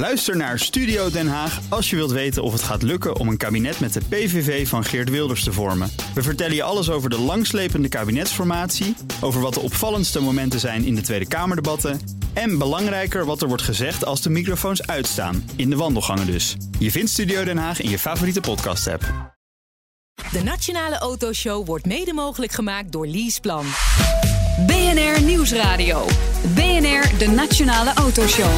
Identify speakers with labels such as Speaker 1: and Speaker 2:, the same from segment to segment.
Speaker 1: Luister naar Studio Den Haag als je wilt weten of het gaat lukken om een kabinet met de PVV van Geert Wilders te vormen. We vertellen je alles over de langslepende kabinetsformatie, over wat de opvallendste momenten zijn in de Tweede Kamerdebatten en belangrijker wat er wordt gezegd als de microfoons uitstaan, in de wandelgangen dus. Je vindt Studio Den Haag in je favoriete podcast-app.
Speaker 2: De Nationale Autoshow wordt mede mogelijk gemaakt door Leaseplan.
Speaker 3: BNR Nieuwsradio. BNR, de Nationale Autoshow.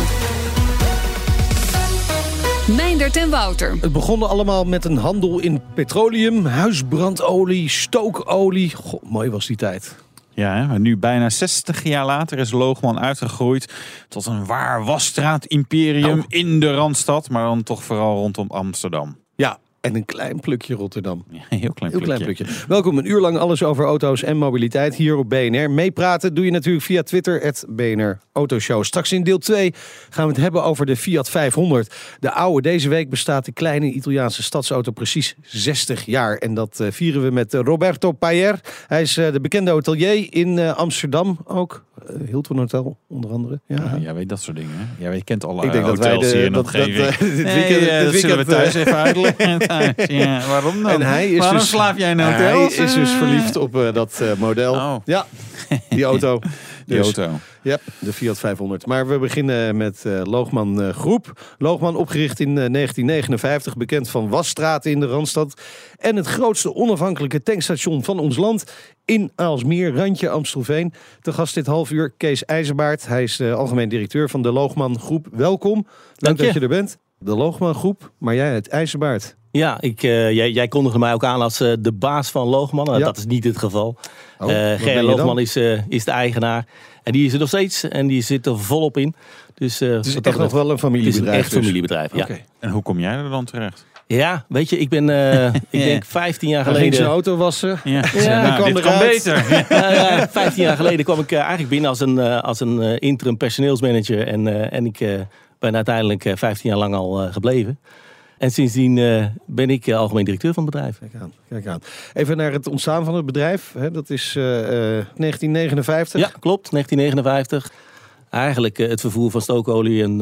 Speaker 3: Meindert en Wouter.
Speaker 4: Het begon allemaal met een handel in petroleum, huisbrandolie, stookolie. Goh, mooi was die tijd.
Speaker 5: Ja, hè? maar nu bijna 60 jaar later is Loogman uitgegroeid tot een waar wasstraat-imperium
Speaker 4: Nou.
Speaker 5: in de Randstad, maar dan toch vooral rondom Amsterdam.
Speaker 4: Ja, en een klein plukje Rotterdam.
Speaker 5: Ja, een heel klein
Speaker 4: Heel
Speaker 5: plukje.
Speaker 4: klein plukje. Welkom, een uur lang alles over auto's en mobiliteit hier op BNR. Meepraten doe je natuurlijk via Twitter, het BNR Autoshow. Straks in deel 2 gaan we het hebben over de Fiat 500. De oude, deze week bestaat de kleine Italiaanse stadsauto precies 60 jaar. En dat eh, vieren we met eh, Roberto Payer. Hij is eh, de bekende hotelier in Amsterdam ook. Eh, Hilton Hotel, onder andere. Ja.
Speaker 5: Ja, jij weet dat soort dingen. Hè? Jij weet, kent alle
Speaker 4: Ik denk dat
Speaker 5: hotels
Speaker 4: wij de-
Speaker 5: hier in de
Speaker 4: dat- dat, dit
Speaker 5: Nee,
Speaker 4: weekend-
Speaker 5: eh,
Speaker 4: dit
Speaker 5: dat zullen we
Speaker 4: weekend,
Speaker 5: thuis
Speaker 4: eh,
Speaker 5: even uitleggen. Thuis, ja, waarom dan?
Speaker 4: En hij is
Speaker 5: waarom
Speaker 4: dus,
Speaker 5: slaap jij in een
Speaker 4: Hij is dus verliefd op dat model.
Speaker 5: Oh.
Speaker 4: Ja, die auto.
Speaker 5: Die
Speaker 4: Dus-
Speaker 5: auto.
Speaker 4: Ja, de Fiat 500. Maar we beginnen met eh, Loogman eh, Groep. Loogman opgericht in eh, 1959, bekend van wasstraten in de Randstad. En het grootste onafhankelijke tankstation van ons land in Aalsmeer, randje Amstelveen. Te gast dit half uur Kees IJzerbaard. Hij is de algemeen directeur van de Loogman Groep. Welkom, leuk
Speaker 6: Dank je.
Speaker 4: dat je er bent. De Loogman Groep, maar jij het IJzerbaard.
Speaker 6: Ja, ik, eh, jij, jij kondigde mij ook aan als eh, de baas van Loogman. Nou,
Speaker 4: Ja.
Speaker 6: Dat is niet het geval.
Speaker 4: Oh,
Speaker 6: Eh? Loogman is, eh, is de eigenaar. En die is er nog steeds. En die zit er volop in. Dus, eh,
Speaker 4: Het is echt nog wel een
Speaker 6: Het is
Speaker 4: familiebedrijf.
Speaker 6: een echt
Speaker 4: dus.
Speaker 6: familiebedrijf, ja.
Speaker 4: Oké.
Speaker 5: En hoe kom jij er dan terecht?
Speaker 6: Ja, weet je, ik ben, eh, ik denk 15 jaar
Speaker 4: Hij ging zijn
Speaker 6: geleden...
Speaker 4: auto wassen.
Speaker 5: Ja,
Speaker 6: Ja,
Speaker 5: nou,
Speaker 4: kwam
Speaker 5: dit kan beter.
Speaker 6: Ja, 15 jaar geleden kwam ik eigenlijk binnen als een, eh, als een interim personeelsmanager. En, eh, en ik eh, ben uiteindelijk eh, 15 jaar lang al eh, gebleven. En sindsdien eh, ben ik eh, algemeen directeur van het bedrijf.
Speaker 4: Kijk aan, kijk aan. Even naar het ontstaan van het bedrijf. Hè, dat is eh, eh, 1959.
Speaker 6: Ja, klopt. 1959. Eigenlijk het vervoer van stookolie en,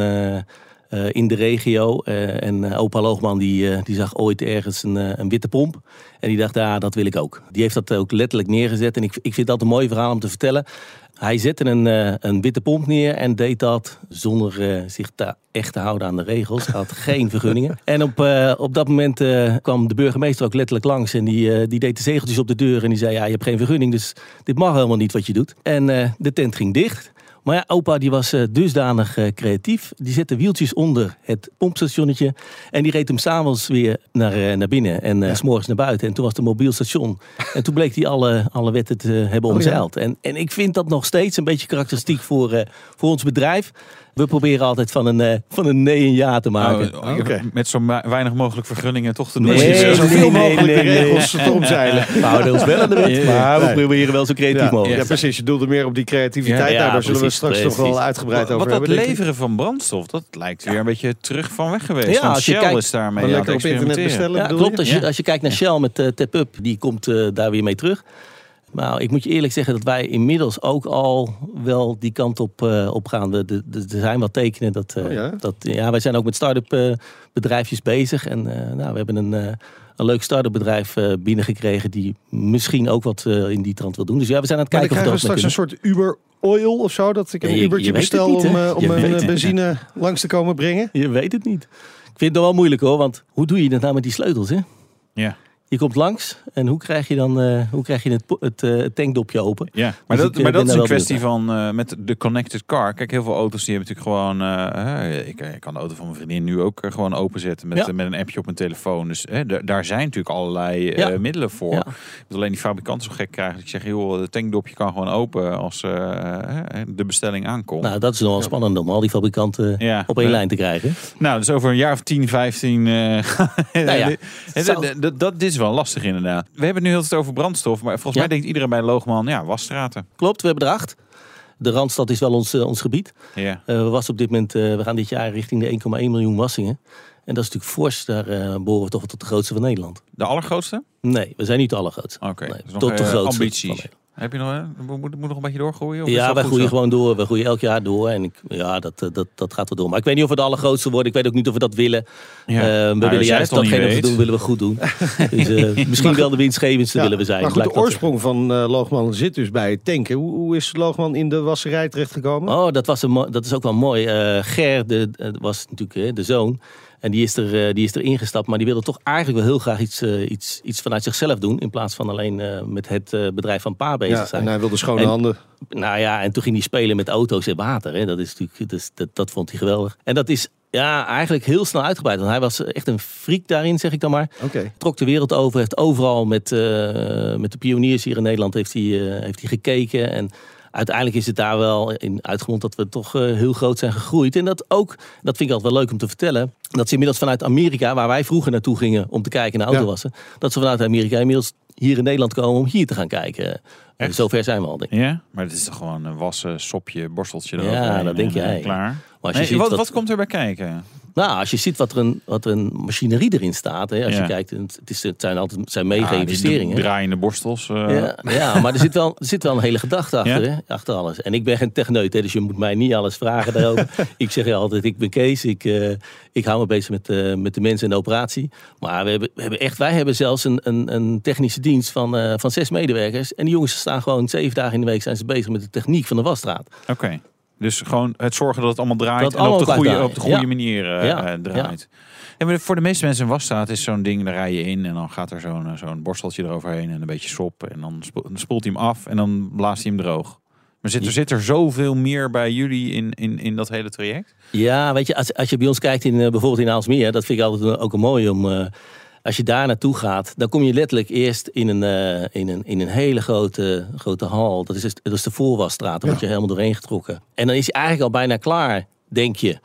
Speaker 6: eh, in de regio. Eh, en eh, opa Loogman die, die zag ooit ergens een, een witte pomp. En die dacht, ja, dat wil ik ook. Die heeft dat ook letterlijk neergezet. En ik, ik vind dat een mooi verhaal om te vertellen. Hij zette een, een witte pomp neer en deed dat zonder zich te, echt te houden aan de regels. Hij had geen vergunningen. En op, op dat moment kwam de burgemeester ook letterlijk langs. En die, die deed de zegeltjes op de deur. En die zei, ja, je hebt geen vergunning, dus dit mag helemaal niet wat je doet. En de tent ging dicht. Maar ja, opa die was eh, dusdanig eh, creatief. Die zette wieltjes onder het pompstationnetje. En die reed hem s'avonds weer naar, eh, naar binnen. En s s'morgens naar buiten. En toen was het een mobiel station. En toen bleek hij alle, alle wetten te hebben
Speaker 4: Oh, ja.
Speaker 6: omzeild. en, en ik vind dat nog steeds een beetje karakteristiek voor, voor ons bedrijf. We proberen altijd van een, eh, van een nee een ja te maken.
Speaker 5: Oh. Met zo weinig mogelijk vergunningen toch te doen.
Speaker 6: Nee,
Speaker 4: Precies,
Speaker 6: nee,
Speaker 4: zoveel
Speaker 6: nee,
Speaker 4: mogelijk
Speaker 6: nee,
Speaker 4: de
Speaker 6: nee.
Speaker 4: regels te omzeilen.
Speaker 6: We houden ons wel aan de wet, maar we proberen wel zo creatief
Speaker 4: Ja,
Speaker 6: mogelijk.
Speaker 4: ja, precies. Je doelde meer op die creativiteit.
Speaker 6: Ja,
Speaker 4: nou, daar zullen we
Speaker 6: precies,
Speaker 4: straks nog wel uitgebreid
Speaker 5: Wat
Speaker 4: over
Speaker 5: dat
Speaker 4: hebben. denk ik.
Speaker 5: leveren van brandstof, dat lijkt weer een beetje terug van weg geweest.
Speaker 6: Ja, als je
Speaker 5: Shell
Speaker 6: kijkt-
Speaker 5: is daarmee
Speaker 4: Maar
Speaker 5: aan het
Speaker 4: lekker op internet
Speaker 5: experimenteren.
Speaker 4: bestellen,
Speaker 6: klopt. Als je, als je kijkt naar Shell met eh Tap Up, die komt eh, daar weer mee terug. Maar ik moet je eerlijk zeggen dat wij inmiddels ook al wel die kant op, eh, op gaan. We- de- de- Er zijn wat tekenen. Dat, eh,
Speaker 4: Oh ja?
Speaker 6: dat, ja, wij zijn ook met start-up eh, bedrijfjes bezig. En eh, nou, we hebben een, eh, een leuk start-up bedrijf eh, binnengekregen die misschien ook wat eh, in die trant wil doen. Dus ja, we zijn aan het
Speaker 4: Maar dan
Speaker 6: kijken of
Speaker 4: krijgen we
Speaker 6: we
Speaker 4: straks een soort Uber Oil of zo. Dat ik een
Speaker 6: Ja, je-
Speaker 4: Ubertje bestel
Speaker 6: niet,
Speaker 4: om, om mijn benzine langs te komen brengen.
Speaker 6: Je weet het niet. Ik vind het wel moeilijk hoor, want hoe doe je dat nou met die sleutels? Hè?
Speaker 5: Ja.
Speaker 6: Je komt langs en hoe krijg je dan eh, hoe krijg je het, eh, het tankdopje open?
Speaker 5: Ja, maar
Speaker 6: Dus
Speaker 5: dat,
Speaker 6: ik, eh,
Speaker 5: maar dat is een kwestie van met de connected car. Kijk, heel veel auto's die hebben natuurlijk gewoon. ik, ik kan de auto van mijn vriendin nu ook gewoon openzetten met,
Speaker 6: Ja.
Speaker 5: met een appje op mijn telefoon. Dus daar zijn natuurlijk allerlei
Speaker 6: Ja.
Speaker 5: middelen voor.
Speaker 6: Ja.
Speaker 5: Alleen die fabrikanten zo gek krijgen. Dat ik zeg, joh, het tankdopje kan gewoon open als de bestelling aankomt.
Speaker 6: Nou, dat is nog wel spannend om al die fabrikanten
Speaker 5: Ja.
Speaker 6: op één lijn te krijgen.
Speaker 5: Nou, dus over een jaar of 10, 15. eh
Speaker 6: Nou
Speaker 5: dat, dat is wel lastig inderdaad. We hebben het nu heel tijd over brandstof. Maar volgens
Speaker 6: Ja.
Speaker 5: mij denkt iedereen bij Loogman, ja, wasstraten.
Speaker 6: Klopt, we hebben er acht. De Randstad is wel ons, eh, ons gebied.
Speaker 5: Ja.
Speaker 6: Eh, we, wassen op dit moment, eh, we gaan dit jaar richting de 1,1 miljoen wassingen. En dat is natuurlijk fors. Daar eh, behoren we toch wel tot de grootste van Nederland.
Speaker 5: De allergrootste?
Speaker 6: Nee, we zijn niet de allergrootste.
Speaker 5: Oké,
Speaker 6: Nee,
Speaker 5: dus
Speaker 6: tot de grootste.
Speaker 5: ambities. Heb je nog, moet, moet nog een beetje doorgroeien? Of is
Speaker 6: Ja, wij
Speaker 5: goed
Speaker 6: groeien
Speaker 5: zo?
Speaker 6: gewoon door. We groeien elk jaar door. En ik, ja, dat, eh, dat, dat gaat wel door. Maar ik weet niet of we de allergrootste worden. Ik weet ook niet of we dat willen.
Speaker 5: Ja.
Speaker 6: Eh, we
Speaker 5: Nou,
Speaker 6: willen juist datgene wat we doen, willen we goed doen. dus, eh, misschien wel de winstgevendste
Speaker 4: Ja,
Speaker 6: willen we zijn.
Speaker 4: Maar goed, de oorsprong van eh, Loogman zit dus bij het tanken. Hoe, hoe is Loogman in de wasserij terechtgekomen?
Speaker 6: Oh, dat, was een, dat is ook wel mooi. Eh, Ger de, was natuurlijk de zoon. En die is, er, eh, die is er ingestapt. Maar die wilde toch eigenlijk wel heel graag iets, eh, iets, iets vanuit zichzelf doen. In plaats van alleen eh, met het bedrijf van pa bezig
Speaker 4: ja,
Speaker 6: zijn.
Speaker 4: en hij wilde schone
Speaker 6: En-
Speaker 4: handen.
Speaker 6: Nou ja, en toen ging hij spelen met auto's en water. Hè. Dat, is natuurlijk, dus, dat, dat vond hij geweldig. En dat is ja, eigenlijk heel snel uitgebreid. Want hij was echt een freak daarin, zeg ik dan maar.
Speaker 4: Oké.
Speaker 6: Trok de wereld over, heeft overal met, met de pioniers hier in Nederland heeft hij, heeft hij gekeken. En uiteindelijk is het daar wel in uitgemond dat we toch eh, heel groot zijn gegroeid. En dat ook, dat vind ik altijd wel leuk om te vertellen, dat ze inmiddels vanuit Amerika, waar wij vroeger naartoe gingen om te kijken naar autowassen, dat ze vanuit Amerika inmiddels hier in Nederland komen om hier te gaan kijken.
Speaker 5: Echt?
Speaker 6: Zover zijn we al, denk ik.
Speaker 5: Ja, maar het is toch gewoon een wassen, sopje, borsteltje
Speaker 6: Ja,
Speaker 5: eroverheen
Speaker 6: dat denk
Speaker 5: en, eh,
Speaker 6: jij.
Speaker 5: Klaar.
Speaker 6: Maar als je
Speaker 5: Nee,
Speaker 6: ziet
Speaker 5: wat,
Speaker 6: wat-
Speaker 5: wat komt er bij kijken?
Speaker 6: Nou, als je ziet wat er een, wat er een machinerie erin staat, hè, als
Speaker 5: Ja.
Speaker 6: je kijkt, het, is, het zijn altijd het zijn mega
Speaker 5: Ja, die
Speaker 6: investeringen.
Speaker 5: Draaiende borstels. eh,
Speaker 6: Ja, ja, maar er zit, wel, er zit wel een hele gedachte achter, hè, achter alles. En ik ben geen techneut, hè, dus je moet mij niet alles vragen daarover. ik zeg je altijd, ik ben Kees, ik, eh, ik hou me bezig met, eh, met de mensen en de operatie. Maar we hebben, we hebben echt, wij hebben zelfs een, een, een technische dienst van, van zes medewerkers. En die jongens staan gewoon zeven dagen in de week zijn ze bezig met de techniek van de wasstraat.
Speaker 5: Oké. Dus gewoon het zorgen dat het allemaal draait
Speaker 6: Dat
Speaker 5: en
Speaker 6: allemaal
Speaker 5: op de goede, op de goede
Speaker 6: Ja.
Speaker 5: manier eh,
Speaker 6: Ja.
Speaker 5: eh, draait. En voor de meeste mensen in wasstraat is zo'n ding, daar rij je in en dan gaat er zo'n eh, zo'n borsteltje eroverheen en een beetje sop. En dan spo- dan spoelt hij hem af en dan blaast hij hem droog. Maar zit er, zit er zoveel meer bij jullie in, in, in dat hele traject?
Speaker 6: Ja, weet je, als, als je bij ons kijkt in bijvoorbeeld in Aalsmeer, dat vind ik altijd ook mooi om. Als je daar naartoe gaat, dan kom je letterlijk eerst in een, eh, in een, in een hele grote, grote hal. Dat is, dat is de voorwasstraat, daar word je helemaal doorheen getrokken. En dan is hij eigenlijk al bijna klaar, denk je.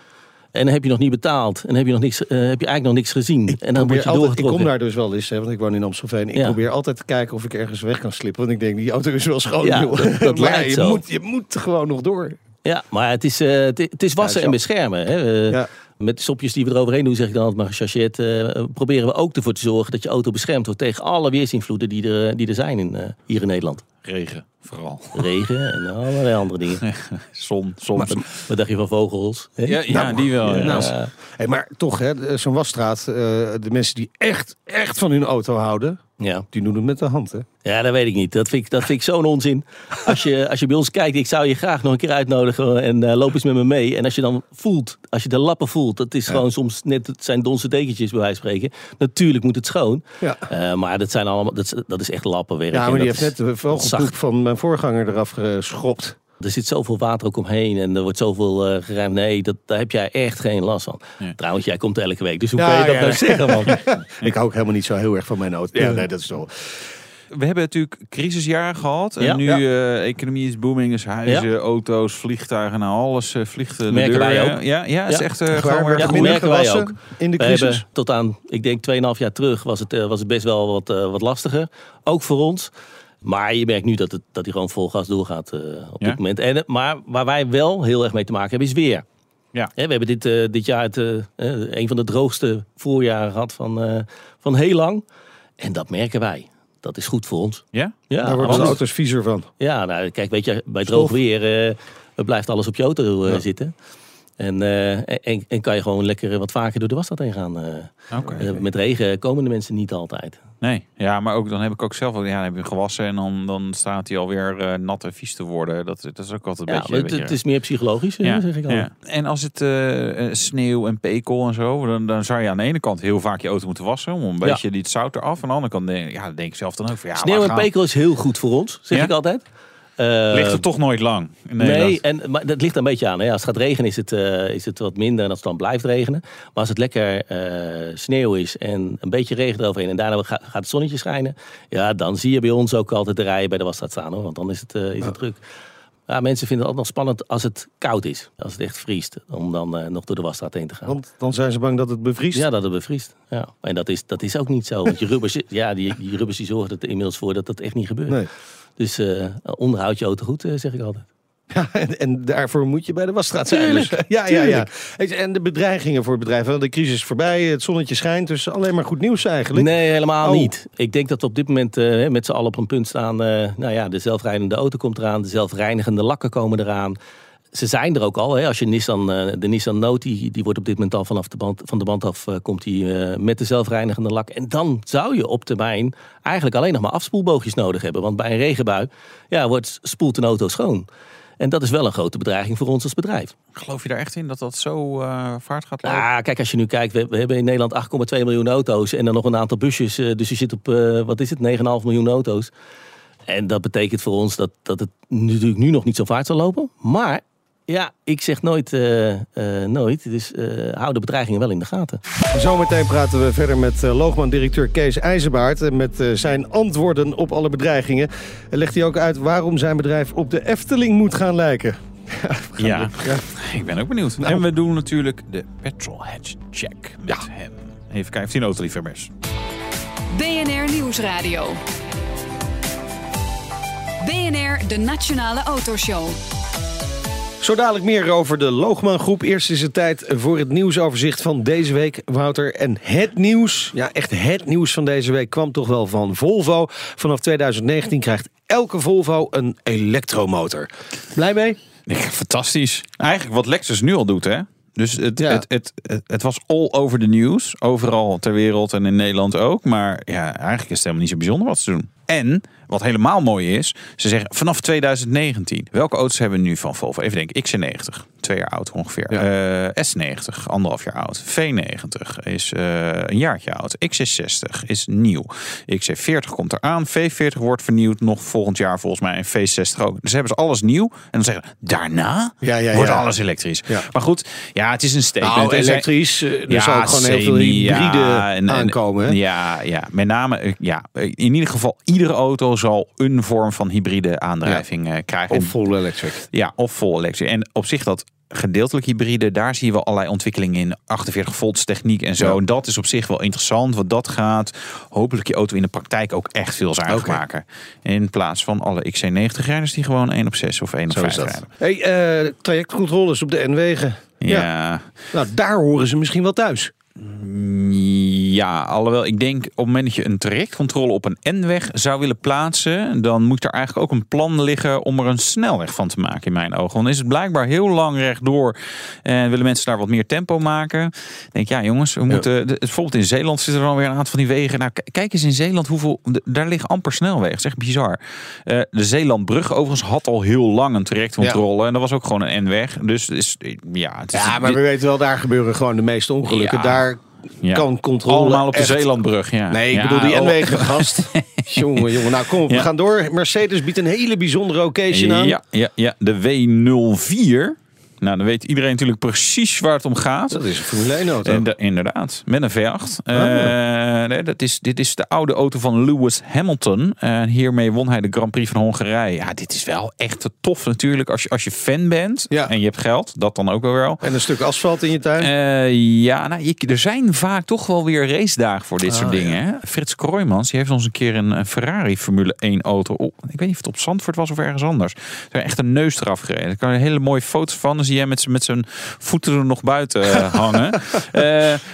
Speaker 6: En dan heb je nog niet betaald. En dan heb je, nog niks, eh, heb je eigenlijk nog niks gezien. en dan word je
Speaker 4: altijd, ik kom daar dus wel eens, hè, want ik woon in Amstelveen. Ik
Speaker 6: Ja.
Speaker 4: probeer altijd te kijken of ik ergens weg kan slippen. Want ik denk, die auto is wel schoon.
Speaker 6: Ja,
Speaker 4: joh.
Speaker 6: dat- dat
Speaker 4: maar ja, je,
Speaker 6: zo.
Speaker 4: moet, je moet gewoon nog door.
Speaker 6: Ja, maar het is, eh, het, is wassen
Speaker 4: Ja,
Speaker 6: en beschermen. Hè.
Speaker 4: Ja.
Speaker 6: Met de sopjes die we eroverheen doen, zeg ik dan altijd maar gechargeerd, eh, proberen we ook ervoor te zorgen dat je auto beschermd wordt tegen alle weersinvloeden die er, die er zijn in, eh, hier in Nederland.
Speaker 5: Regen, vooral.
Speaker 6: Regen en allerlei andere dingen.
Speaker 5: Zon, soms.
Speaker 6: Wat dacht je van vogels? hè?
Speaker 5: Ja, ja die wel. ja.
Speaker 6: Nou,
Speaker 4: Nou, Hey, maar toch, hè, zo'n wasstraat, eh, de mensen die echt, echt van hun auto houden,
Speaker 6: ja.
Speaker 4: die doen het met de hand. Hè?
Speaker 6: ja, dat weet ik niet. Dat vind ik, dat vind ik zo'n onzin. Als je, als je bij ons kijkt, ik zou je graag nog een keer uitnodigen en eh, loop eens met me mee. En als je dan voelt, als je de lappen voelt, dat is gewoon soms net, het zijn donse dekentjes bij wijze van spreken. Natuurlijk moet het schoon.
Speaker 4: Ja.
Speaker 6: Eh, maar dat, zijn allemaal, dat, is- dat is echt lappenwerk.
Speaker 4: Ja, maar die heeft
Speaker 6: is-
Speaker 4: net de vogelpoep van mijn voorganger eraf geschopt.
Speaker 6: Er zit zoveel water ook omheen en er wordt zoveel eh geruimd. Nee, dat, daar heb jij echt geen last van.
Speaker 5: Ja.
Speaker 6: Trouwens, jij komt elke week, dus hoe
Speaker 4: Ja,
Speaker 6: kun je dat
Speaker 4: ja.
Speaker 6: nou zeggen, man?
Speaker 4: Ik hou ook helemaal niet zo heel erg van mijn auto. Ja, nee, dat is wel.
Speaker 5: We hebben natuurlijk crisisjaren gehad. En
Speaker 6: Ja.
Speaker 5: nu
Speaker 4: Ja.
Speaker 5: eh economie is booming, dus huizen, auto's, vliegtuigen, nou alles eh, vliegt de
Speaker 6: Merken
Speaker 5: deur.
Speaker 6: wij ook.
Speaker 5: Ja, ja, is
Speaker 6: Ja.
Speaker 5: echt eh, gewoon weer
Speaker 4: er minder
Speaker 6: merken wij
Speaker 4: gewassen in de
Speaker 6: We
Speaker 4: crisis.
Speaker 6: hebben tot aan, ik denk 2,5 jaar terug, was het, was het best wel wat, eh, wat lastiger. Ook voor ons. Maar je merkt nu dat, het, dat hij gewoon vol gas doorgaat eh, op
Speaker 5: Ja.
Speaker 6: dit moment. En, eh, maar waar wij wel heel erg mee te maken hebben, is weer.
Speaker 5: Ja.
Speaker 6: Hè, we hebben dit, eh, dit jaar het, een van de droogste voorjaren gehad van, eh, van heel lang. En dat merken wij. Dat is goed voor ons.
Speaker 5: Ja?
Speaker 6: Ja,
Speaker 4: Daar worden de auto's viezer van.
Speaker 6: ja, nou, kijk, weet je, bij droog
Speaker 4: Stof.
Speaker 6: weer eh, blijft alles op je auto eh,
Speaker 4: Ja.
Speaker 6: zitten. En, eh, en, en kan je gewoon lekker wat vaker door de wasstraat heen gaan. eh. Eh, met regen komen de mensen niet altijd.
Speaker 5: Nee, ja, maar ook, dan heb ik ook zelf, wel- ja, dan heb je gewassen en dan, dan staat hij alweer eh, nat en vies te worden. Dat, dat is ook altijd een
Speaker 6: Ja,
Speaker 5: beetje...
Speaker 6: het,
Speaker 5: beetje-
Speaker 6: het is meer psychologisch, eh, zeg ik al.
Speaker 5: ja. En als het eh, eh, sneeuw en pekel en zo, dan, dan zou je aan de ene kant heel vaak je auto moeten wassen om een beetje die zout eraf. Aan de andere kant denk, ja, dan denk ik zelf dan ook van ja,
Speaker 6: Sneeuw en
Speaker 5: gaan-
Speaker 6: pekel is heel goed voor ons, zeg ik altijd. Eh,
Speaker 5: ligt er toch nooit lang. in
Speaker 6: Nee, en, maar dat ligt er een beetje aan. Hè. Als het gaat regenen is het, eh, is het wat minder en als het dan blijft regenen. Maar als het lekker eh, sneeuw is en een beetje regen eroverheen en daarna ga- gaat het zonnetje schijnen. Ja, dan zie je bij ons ook altijd de rijen bij de wasstraat staan. Hoor, want dan is het, is het druk. Ja, mensen vinden het altijd nog spannend als het koud is. Als het echt vriest. Om dan nog door de wasstraat heen te gaan.
Speaker 4: Want dan zijn ze bang dat het bevriest.
Speaker 6: Ja, dat het bevriest. Ja. En dat is, dat is ook niet zo. Want je rubbers, ja, die, die rubbers die zorgen er inmiddels voor dat dat echt niet gebeurt.
Speaker 4: Nee.
Speaker 6: Dus eh onderhoud je auto goed, zeg ik altijd.
Speaker 4: Ja, en, en daarvoor moet je bij de wasstraat zijn. Dus, ja, ja, ja. En de bedreigingen voor het bedrijf. want De crisis is voorbij, het zonnetje schijnt. Dus alleen maar goed nieuws eigenlijk.
Speaker 6: Nee, helemaal
Speaker 4: Oh.
Speaker 6: niet. Ik denk dat we op dit moment eh, met z'n allen op een punt staan. eh, nou ja, de zelfrijdende auto komt eraan. De zelfreinigende lakken komen eraan. Ze zijn er ook al. Hè. Als je Nissan, eh, de Nissan Note, die, die wordt op dit moment al vanaf de band, van de band af eh, komt die, eh, met de zelfreinigende lak. En dan zou je op termijn eigenlijk alleen nog maar afspoelboogjes nodig hebben. Want bij een regenbui ja, wordt, spoelt een auto schoon. En dat is wel een grote bedreiging voor ons als bedrijf.
Speaker 5: Geloof je daar echt in dat dat zo vaart gaat lopen?
Speaker 6: Ah, kijk, als je nu kijkt, we, we hebben in Nederland 8,2 miljoen auto's en dan nog een aantal busjes. dus je zit op, wat is het, 9,5 miljoen auto's. En dat betekent voor ons dat, dat het natuurlijk nu nog niet zo vaart zal lopen. Maar ja, ik zeg nooit, eh, eh, nooit. Dus eh, hou de bedreigingen wel in de gaten.
Speaker 4: Zometeen praten we verder met Loogman-directeur Kees IJzerbaard. En met eh, zijn antwoorden op alle bedreigingen. En legt hij ook uit waarom zijn bedrijf op de Efteling moet gaan lijken.
Speaker 5: Ja,
Speaker 4: Ja.
Speaker 5: ik ben ook benieuwd.
Speaker 4: Nou.
Speaker 5: En we doen natuurlijk de petrolhead check met hem. Even kijken of hij een autoliefhebbers.
Speaker 3: BNR Nieuwsradio. BNR, de Nationale Autoshow.
Speaker 4: Zo dadelijk meer over de Loogman Groep. Eerst is het tijd voor het nieuwsoverzicht van deze week, Wouter. En het nieuws, ja echt het nieuws van deze week kwam toch wel van Volvo. Vanaf 2019 krijgt elke Volvo een elektromotor. Blij mee?
Speaker 5: Ja, fantastisch. Eigenlijk wat Lexus nu al doet, hè? Dus het,
Speaker 4: Ja.
Speaker 5: het, het, het, het was all over the news. Overal ter wereld en in Nederland ook. Maar ja, eigenlijk is het helemaal niet zo bijzonder wat ze doen. En, wat helemaal mooi is, ze zeggen vanaf 2019. Welke auto's hebben we nu van Volvo? Even denken, XC90, twee jaar oud ongeveer. Eh, S90, anderhalf jaar oud. V90 is eh, een jaartje oud. XC60 is nieuw. XC40 komt eraan. V40 wordt vernieuwd nog volgend jaar volgens mij. En V60 ook. Dus hebben ze alles nieuw. En dan zeggen ze, daarna
Speaker 4: Ja, ja,
Speaker 5: wordt alles elektrisch. Maar goed, ja, het is een statement.
Speaker 4: Nou, elektrisch. eh, Er
Speaker 5: ja,
Speaker 4: zal ook gewoon heel veel hybride aankomen. Hè?
Speaker 5: Ja, ja, met name, ja, in ieder geval, iedere auto zal een vorm van hybride aandrijving eh, krijgen.
Speaker 4: Of full electric.
Speaker 5: ja, of vol elektrisch. En op zich dat gedeeltelijk hybride, daar zien we allerlei ontwikkelingen in 48 volts techniek en zo.
Speaker 4: Ja.
Speaker 5: En dat is op zich wel interessant, want dat gaat hopelijk je auto in de praktijk ook echt veel zuiniger maken. In plaats van alle XC90 rijders die gewoon 1 op 6 of 1 op
Speaker 4: Zo
Speaker 5: 5
Speaker 4: is dat.
Speaker 5: rijden.
Speaker 4: Hey, eh, trajectcontroles op de N-wegen. Ja.
Speaker 5: ja.
Speaker 4: Nou, daar horen ze misschien wel thuis.
Speaker 5: Ja, alhoewel ik denk op het moment dat je een trajectcontrole op een N-weg zou willen plaatsen, dan moet er eigenlijk ook een plan liggen om er een snelweg van te maken in mijn ogen. Want dan is het blijkbaar heel lang rechtdoor en willen mensen daar wat meer tempo maken. Denk ja jongens, we moeten, de- bijvoorbeeld in Zeeland zitten er dan weer een aantal van die wegen. Nou, kijk eens in Zeeland hoeveel, daar liggen amper snelwegen. Dat is echt bizar. Eh, de Zeelandbrug overigens had al heel lang een trajectcontrole en dat was ook gewoon een N-weg. Dus is, ja, het is,
Speaker 4: Ja, maar we weten wel, daar gebeuren gewoon de meeste ongelukken.
Speaker 5: Ja.
Speaker 4: Daar
Speaker 5: ja.
Speaker 4: kan controle
Speaker 5: allemaal op de
Speaker 4: echt-
Speaker 5: Zeelandbrug. Ja.
Speaker 4: Nee, ik
Speaker 5: Ja,
Speaker 4: bedoel die
Speaker 5: oh.
Speaker 4: N-wegen, gast. jongen, jongen. Nou, kom op, we gaan door. Mercedes biedt een hele bijzondere occasion aan.
Speaker 5: Ja, ja, ja, de W04. Nou, dan weet iedereen natuurlijk precies waar het om gaat.
Speaker 4: Dat is een Formule 1 auto.
Speaker 5: En de- inderdaad, met een V8.
Speaker 4: Ah.
Speaker 5: Eh, nee, dat is, dit is de oude auto van Lewis Hamilton. En hiermee won hij de Grand Prix van Hongarije. Ja, dit is wel echt te tof natuurlijk als je, als je fan bent
Speaker 4: Ja.
Speaker 5: en je hebt geld. Dat dan ook wel wel.
Speaker 4: En een stuk asfalt in je tuin.
Speaker 5: Eh, ja, nou, je- er zijn vaak toch wel weer racedagen voor dit
Speaker 4: Ah,
Speaker 5: soort dingen. Hè? Frits Kroijmans die heeft ons een keer een, een Ferrari Formule 1 auto. Oh, ik weet niet of het op Zandvoort was of ergens anders. Er echt een neus eraf gereden. Daar kan je hele mooie foto's van. Dan zie jij met, met zijn voeten er nog buiten eh, hangen. Eh,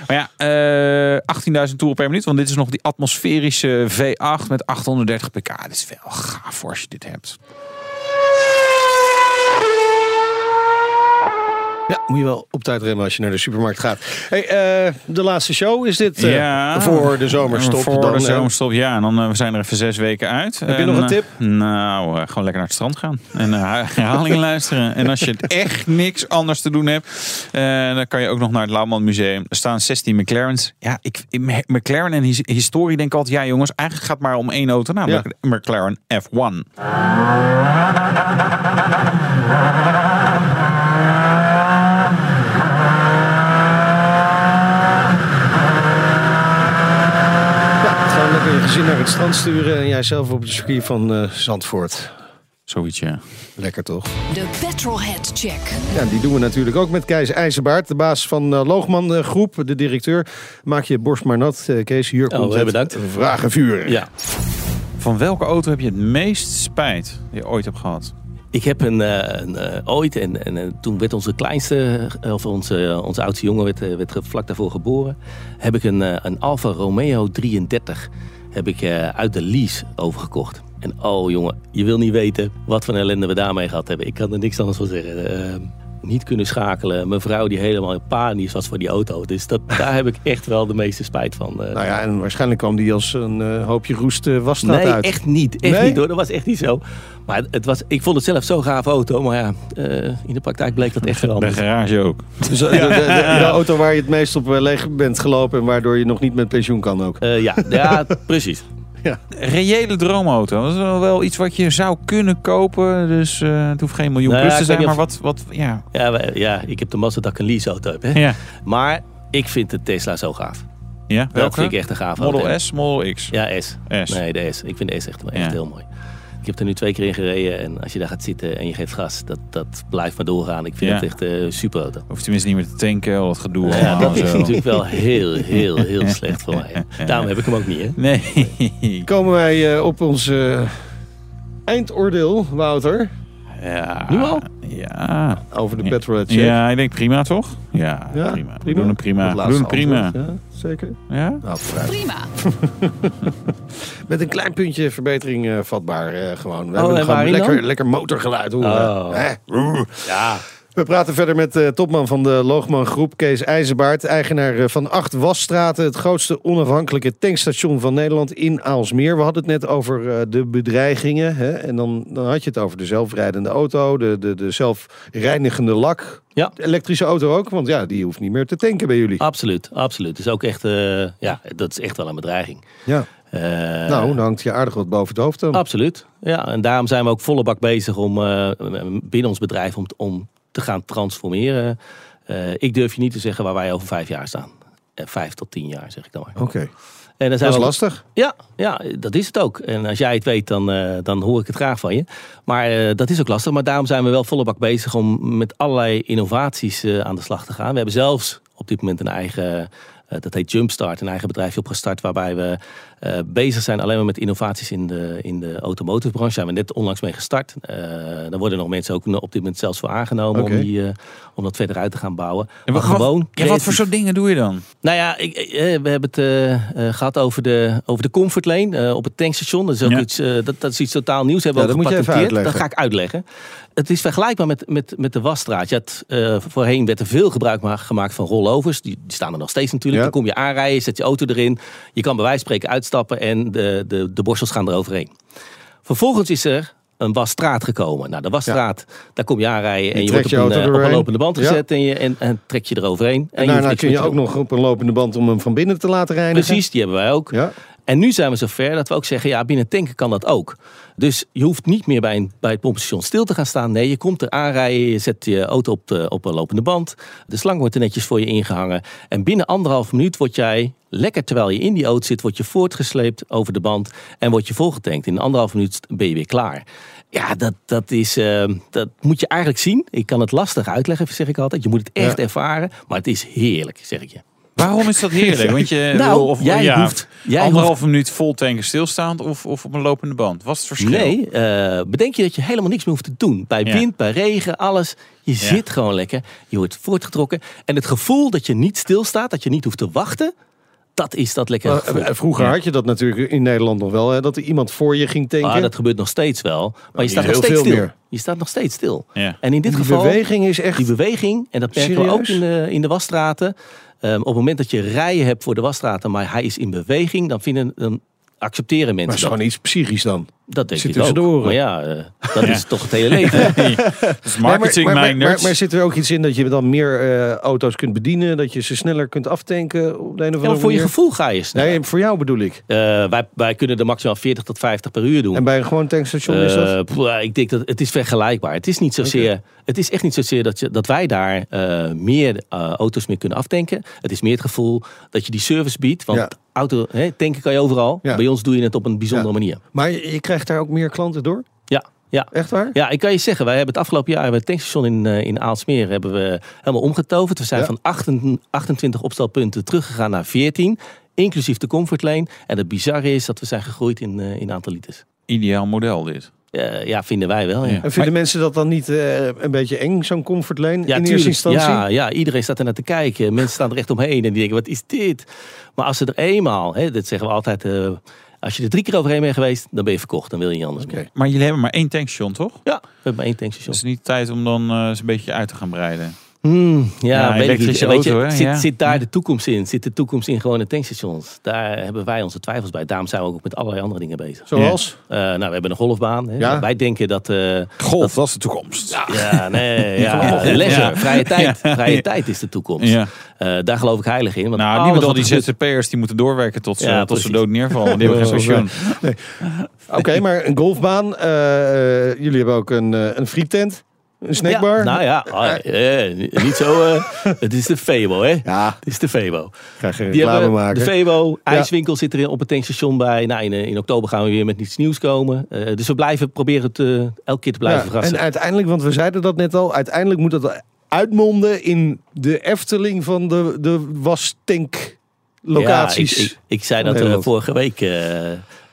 Speaker 5: maar ja, eh 18.000 toeren per minuut. Want dit is nog die atmosferische V8 met 830 pk. Dit is wel gaaf voor als je dit hebt.
Speaker 4: Ja, moet je wel op tijd remmen als je naar de supermarkt gaat. Hey, eh, de laatste show is dit eh,
Speaker 5: Ja.
Speaker 4: voor de zomerstop.
Speaker 5: Voor
Speaker 4: dan,
Speaker 5: de zomerstop, ja. En dan eh, we zijn er even zes weken uit.
Speaker 4: Heb je nog een tip?
Speaker 5: nou, gewoon lekker naar het strand gaan. En herhalingen luisteren. En als je echt niks anders te doen hebt, dan kan je ook nog naar het Lauwman Museum. Er staan 16 McLaren's. Ja, ik, McLaren en his- historie denk ik altijd, ja jongens, eigenlijk gaat het maar om één auto. Namelijk de McLaren F1.
Speaker 4: Ja, gewoon lekker je gezin naar het strand sturen en jij zelf op het circuit van eh, Zandvoort.
Speaker 5: Zoiets, ja.
Speaker 4: Lekker toch?
Speaker 3: De Petrolhead Check.
Speaker 4: Ja, die doen we natuurlijk ook met Kees IJzerbaard, de baas van eh, Loogman eh, Groep, de directeur. Maak je borst maar nat, eh, Kees. Hier
Speaker 6: Oh,
Speaker 4: komt
Speaker 6: eh,
Speaker 4: het
Speaker 6: bedankt.
Speaker 4: vragenvuur.
Speaker 6: Ja.
Speaker 5: Van welke auto heb je het meest spijt die je ooit hebt gehad?
Speaker 6: Ik heb een, eh, een eh, ooit, en, en eh, toen werd onze kleinste, eh, of onze, onze oudste jongen werd, eh, werd vlak daarvoor geboren, heb ik een, eh, een Alfa Romeo 33 heb ik, eh, uit de lease overgekocht. En oh jongen, je wil niet weten wat voor ellende we daarmee gehad hebben. Ik kan er niks anders van zeggen. Eh, niet kunnen schakelen. Mijn vrouw die helemaal in panisch was voor die auto. Dus dat, daar heb ik echt wel de meeste spijt van. eh.
Speaker 4: Nou ja, en waarschijnlijk kwam die als een eh, hoopje roest uh, wasstraat
Speaker 6: nee,
Speaker 4: uit.
Speaker 6: echt niet. Echt
Speaker 4: Nee?
Speaker 6: niet hoor. Dat was echt niet zo. Maar het- het was, ik vond het zelf zo'n gaaf auto. Maar ja, eh, in de praktijk bleek dat echt wel
Speaker 5: De garage ook.
Speaker 4: Dus, eh, de, de, de- de auto waar je het meest op eh, leeg bent gelopen en waardoor je nog niet met pensioen kan ook.
Speaker 6: Eh, ja, ja, precies.
Speaker 5: Reële droomauto. Dat is wel, wel iets wat je zou kunnen kopen. Dus eh, het hoeft geen miljoen
Speaker 6: Nou
Speaker 5: plus
Speaker 6: ja,
Speaker 5: te zijn. Maar wat, wat, ja.
Speaker 6: Ja, wij- ja, ik heb de Mazda dat ik een leaseauto heb. Hè.
Speaker 5: Ja.
Speaker 6: Maar ik vind de Tesla zo gaaf.
Speaker 5: ja.
Speaker 6: Dat
Speaker 5: Welke?
Speaker 6: vind ik echt een gaaf auto.
Speaker 5: Model S, Model X.
Speaker 6: Ja, S.
Speaker 5: S.
Speaker 6: Nee, de S. Ik vind de S echt, echt
Speaker 5: Ja.
Speaker 6: heel mooi. Ik heb er nu twee keer in gereden. En als je daar gaat zitten en je geeft gas, dat, dat blijft maar doorgaan. Ik vind
Speaker 5: Ja.
Speaker 6: het echt een super auto.
Speaker 5: Of tenminste niet meer te tanken, al het gedoe.
Speaker 6: Ja,
Speaker 5: allemaal
Speaker 6: dat is natuurlijk wel heel, heel, heel slecht voor mij. Daarom heb ik hem ook niet, hè?
Speaker 5: Nee.
Speaker 4: Komen wij eh, op ons eh, eindoordeel, Wouter,
Speaker 5: Ja.
Speaker 6: Nu al?
Speaker 5: Ja.
Speaker 4: over de
Speaker 5: Ja.
Speaker 4: petrolhead check.
Speaker 5: Ja, ik denk prima toch? Ja,
Speaker 4: Ja,
Speaker 5: prima. We doen een prima. We doen een prima.
Speaker 4: antwoord, Ja, zeker.
Speaker 5: Ja?
Speaker 4: Nou.
Speaker 3: Prima.
Speaker 4: Met een klein puntje verbetering eh, vatbaar eh, gewoon. We
Speaker 6: en
Speaker 4: hebben gewoon lekker, lekker motorgeluid.
Speaker 6: Oh.
Speaker 4: Hè?
Speaker 6: Ja.
Speaker 4: We praten verder met de topman van de Loogman Groep, Kees IJzerbaard. Eigenaar eh, van Acht Wasstraten, het grootste onafhankelijke tankstation van Nederland in Aalsmeer. We hadden het net over eh, de bedreigingen. Hè? En dan, dan had je het over de zelfrijdende auto, de, de, de zelfreinigende lak.
Speaker 6: Ja.
Speaker 4: De elektrische auto ook, want ja, die hoeft niet meer te tanken bij jullie.
Speaker 6: Absoluut, absoluut. Dus ook echt, eh, ja, dat is echt wel een bedreiging.
Speaker 4: Ja.
Speaker 6: Eh,
Speaker 4: Nou, dan hangt je aardig wat boven het hoofd dan.
Speaker 6: Absoluut. Ja, en daarom zijn we ook volle bak bezig om eh, binnen ons bedrijf om, om te gaan transformeren. Eh, ik durf je niet te zeggen waar wij over vijf jaar staan. Eh, vijf tot tien jaar, zeg ik dan maar.
Speaker 4: Oké,
Speaker 6: En dan
Speaker 4: dat
Speaker 6: zijn
Speaker 4: is
Speaker 6: we ook-
Speaker 4: lastig.
Speaker 6: Ja, ja, dat is het ook. En als jij het weet, dan, eh, dan hoor ik het graag van je. Maar dat is ook lastig. Maar daarom zijn we wel volle bak bezig om met allerlei innovaties aan de slag te gaan. We hebben zelfs op dit moment een eigen, dat heet Jumpstart, een eigen bedrijfje opgestart. Waarbij we eh, bezig zijn alleen maar met innovaties in de, in de automotive branche. Daar zijn we net onlangs mee gestart. Eh daar worden nog mensen ook op dit moment zelfs voor aangenomen om, die, eh, om dat verder uit te gaan bouwen.
Speaker 5: En
Speaker 6: Maar
Speaker 5: wat,
Speaker 6: gewoon
Speaker 5: ja, wat voor soort dingen doe je dan?
Speaker 6: Nou ja, ik, eh, we hebben het eh, eh, gehad over de, over de comfort lane eh, op het tankstation. Dat is, ook
Speaker 5: Ja.
Speaker 6: iets, eh, dat, dat is iets totaal nieuws. Hebben we
Speaker 4: Ja,
Speaker 6: ook
Speaker 4: dat moet je even
Speaker 6: gepatenteerd. Dat ga ik uitleggen. Het is vergelijkbaar met, met, met de wasstraat. Je had, eh, voorheen werd er veel gebruik ma- gemaakt van rollovers. Die, die staan er nog steeds natuurlijk.
Speaker 4: Ja.
Speaker 6: Dan kom je aanrijden, zet je auto erin. Je kan bij wijze van spreken uitstappen en de, de, de borstels gaan eroverheen. Vervolgens is er een wasstraat gekomen. Nou, de wasstraat, daar kom je aanrijden en je wordt
Speaker 4: je
Speaker 6: op een,
Speaker 4: auto
Speaker 6: eh, op een lopende band
Speaker 4: Ja.
Speaker 6: gezet en, je, en, en trek je eroverheen.
Speaker 4: En
Speaker 6: je
Speaker 4: daarna kun je ook nog op een lopende band om hem van binnen te laten reinigen.
Speaker 6: Precies, die hebben wij ook.
Speaker 4: Ja.
Speaker 6: En nu zijn we zover dat we ook zeggen, ja, binnen tanken kan dat ook. Dus je hoeft niet meer bij, een, bij het pompstation stil te gaan staan. Nee, je komt er aanrijden, je zet je auto op, de, op een lopende band. De slang wordt er netjes voor je ingehangen. En binnen anderhalf minuut word jij, lekker terwijl je in die auto zit, word je voortgesleept over de band en word je volgetankt. In anderhalf minuut ben je weer klaar. Ja, dat, dat, is, eh, dat moet je eigenlijk zien. Ik kan het lastig uitleggen, zeg ik altijd. Je moet het echt
Speaker 4: Ja.
Speaker 6: ervaren, maar het is heerlijk, zeg ik je.
Speaker 5: Waarom is dat heerlijk? Want je
Speaker 6: Nou,
Speaker 5: wil of,
Speaker 6: jij
Speaker 5: ja,
Speaker 6: hoeft- jij
Speaker 5: anderhalve minuut vol tanken stilstaand of, of op een lopende band. Wat is het verschil?
Speaker 6: Nee, eh, bedenk je dat je helemaal niks meer hoeft te doen. Bij
Speaker 5: Ja.
Speaker 6: wind, bij regen, alles. Je zit gewoon lekker. Je wordt voortgetrokken. En het gevoel dat je niet stilstaat, dat je niet hoeft te wachten. Dat is dat gevoel.
Speaker 4: eh, Vroeger had je dat natuurlijk in Nederland nog wel, hè, dat er iemand voor je ging tanken.
Speaker 6: Ah, dat gebeurt nog steeds wel. Maar je staat nog
Speaker 4: heel
Speaker 6: steeds
Speaker 4: veel
Speaker 6: stil.
Speaker 4: meer.
Speaker 6: Je staat nog steeds stil.
Speaker 5: Ja.
Speaker 6: En in dit
Speaker 4: die
Speaker 6: geval,
Speaker 4: beweging is echt...
Speaker 6: die beweging, en dat merken we ook in de, in de wasstraten. Ehm, op het moment dat je rijen hebt voor de wasstraten, maar hij is in beweging, dan, vinden, dan accepteren
Speaker 4: maar
Speaker 6: mensen
Speaker 4: het is gewoon iets psychisch dan.
Speaker 6: Dat denk
Speaker 4: zit
Speaker 6: ik ook.
Speaker 4: de oren.
Speaker 6: Maar ja, eh, dat is toch het hele leven.
Speaker 5: Dus marketing
Speaker 4: maar, maar, maar, maar zit er ook iets in dat je dan meer eh, auto's kunt bedienen? Dat je ze sneller kunt aftanken op de een of
Speaker 6: Ja,
Speaker 4: andere
Speaker 6: maar voor je gevoel ga je sneller.
Speaker 4: Nee, voor jou bedoel ik.
Speaker 6: Eh, wij, wij kunnen er maximaal 40 tot 50 per uur doen.
Speaker 4: En bij een gewoon tankstation is dat?
Speaker 6: Eh, pff, ik denk dat het is vergelijkbaar. Het is niet zozeer. Het is echt niet zozeer dat, je, dat wij daar eh, meer eh, auto's mee kunnen aftanken. Het is meer het gevoel dat je die service biedt. Want
Speaker 4: Ja.
Speaker 6: Auto hè, tanken kan je overal.
Speaker 4: Ja.
Speaker 6: Bij ons doe je het op een bijzondere
Speaker 4: Ja.
Speaker 6: manier.
Speaker 4: Maar je, je krijgt daar ook meer klanten door?
Speaker 6: Ja, ja.
Speaker 4: Echt waar?
Speaker 6: Ja, ik kan je zeggen, wij hebben het afgelopen jaar hebben we het tankstation in, eh, in Aalsmeer hebben we helemaal omgetoverd. We zijn
Speaker 4: Ja.
Speaker 6: van 28 28 opstelpunten teruggegaan naar 14, inclusief de comfortlane. En het bizarre is dat we zijn gegroeid in, eh, in aantal liters.
Speaker 5: Ideaal model dit.
Speaker 6: Eh, ja, vinden wij wel. Ja.
Speaker 4: En vinden mensen dat dan niet eh, een beetje eng, zo'n comfortlane
Speaker 6: Ja,
Speaker 4: in
Speaker 6: tuurlijk.
Speaker 4: eerste instantie?
Speaker 6: Ja, ja, iedereen staat er naar te kijken. Mensen staan er echt omheen en die denken, wat is dit? Maar als ze er eenmaal, hè, dat zeggen we altijd... eh, als je er drie keer overheen bent geweest, dan ben je verkocht. Dan wil je niet anders meer.
Speaker 5: Maar jullie hebben maar één tankstation, toch?
Speaker 6: Ja, we hebben maar één tankstation.
Speaker 5: Is het niet tijd om dan eh, eens een beetje uit te gaan breiden?
Speaker 6: Hmm, ja,
Speaker 5: Ja,
Speaker 6: weet je,
Speaker 5: auto, hè?
Speaker 6: zit,
Speaker 5: Ja.
Speaker 6: zit daar
Speaker 5: Ja.
Speaker 6: de toekomst in? Zit de toekomst in gewone tankstations? Daar hebben wij onze twijfels bij. Daarom zijn we ook met allerlei andere dingen bezig.
Speaker 4: Zoals?
Speaker 6: Eh, nou, we hebben een golfbaan. Hè.
Speaker 4: Ja.
Speaker 6: Wij denken dat... eh,
Speaker 5: Golf, dat is de toekomst.
Speaker 6: ja, nee, ja, leisure,
Speaker 5: Ja.
Speaker 6: vrije tijd.
Speaker 5: Ja.
Speaker 6: Vrije tijd is de toekomst.
Speaker 5: Ja.
Speaker 6: Eh, daar geloof ik heilig in. Want
Speaker 5: Nou, niet met al die
Speaker 6: er
Speaker 5: ZZP'ers die moeten doorwerken tot ze,
Speaker 6: Ja,
Speaker 5: tot ze dood neervallen. Die hebben geen pensioen.
Speaker 4: Oké, maar een golfbaan. jullie hebben ook een, een friettent. Een snackbar.
Speaker 6: Ja, nou ja, ah, eh, niet zo. eh, het is de Febo, hè?
Speaker 4: Ja,
Speaker 6: Het is de Febo.
Speaker 4: ga geen
Speaker 6: Die
Speaker 4: reclame
Speaker 6: hebben
Speaker 4: maken.
Speaker 6: de Febo, ijswinkel zit er op het tankstation bij. Nou, in, eh, in oktober gaan we weer met iets nieuws komen. Eh, dus we blijven proberen het eh, elke keer te blijven
Speaker 4: Ja,
Speaker 6: verrassen.
Speaker 4: en uiteindelijk, want we zeiden dat net al, uiteindelijk moet dat uitmonden in de Efteling van de, de wastank locaties.
Speaker 6: Ja, ik, ik, ik zei dat eh,
Speaker 4: Nederland.
Speaker 6: vorige week eh,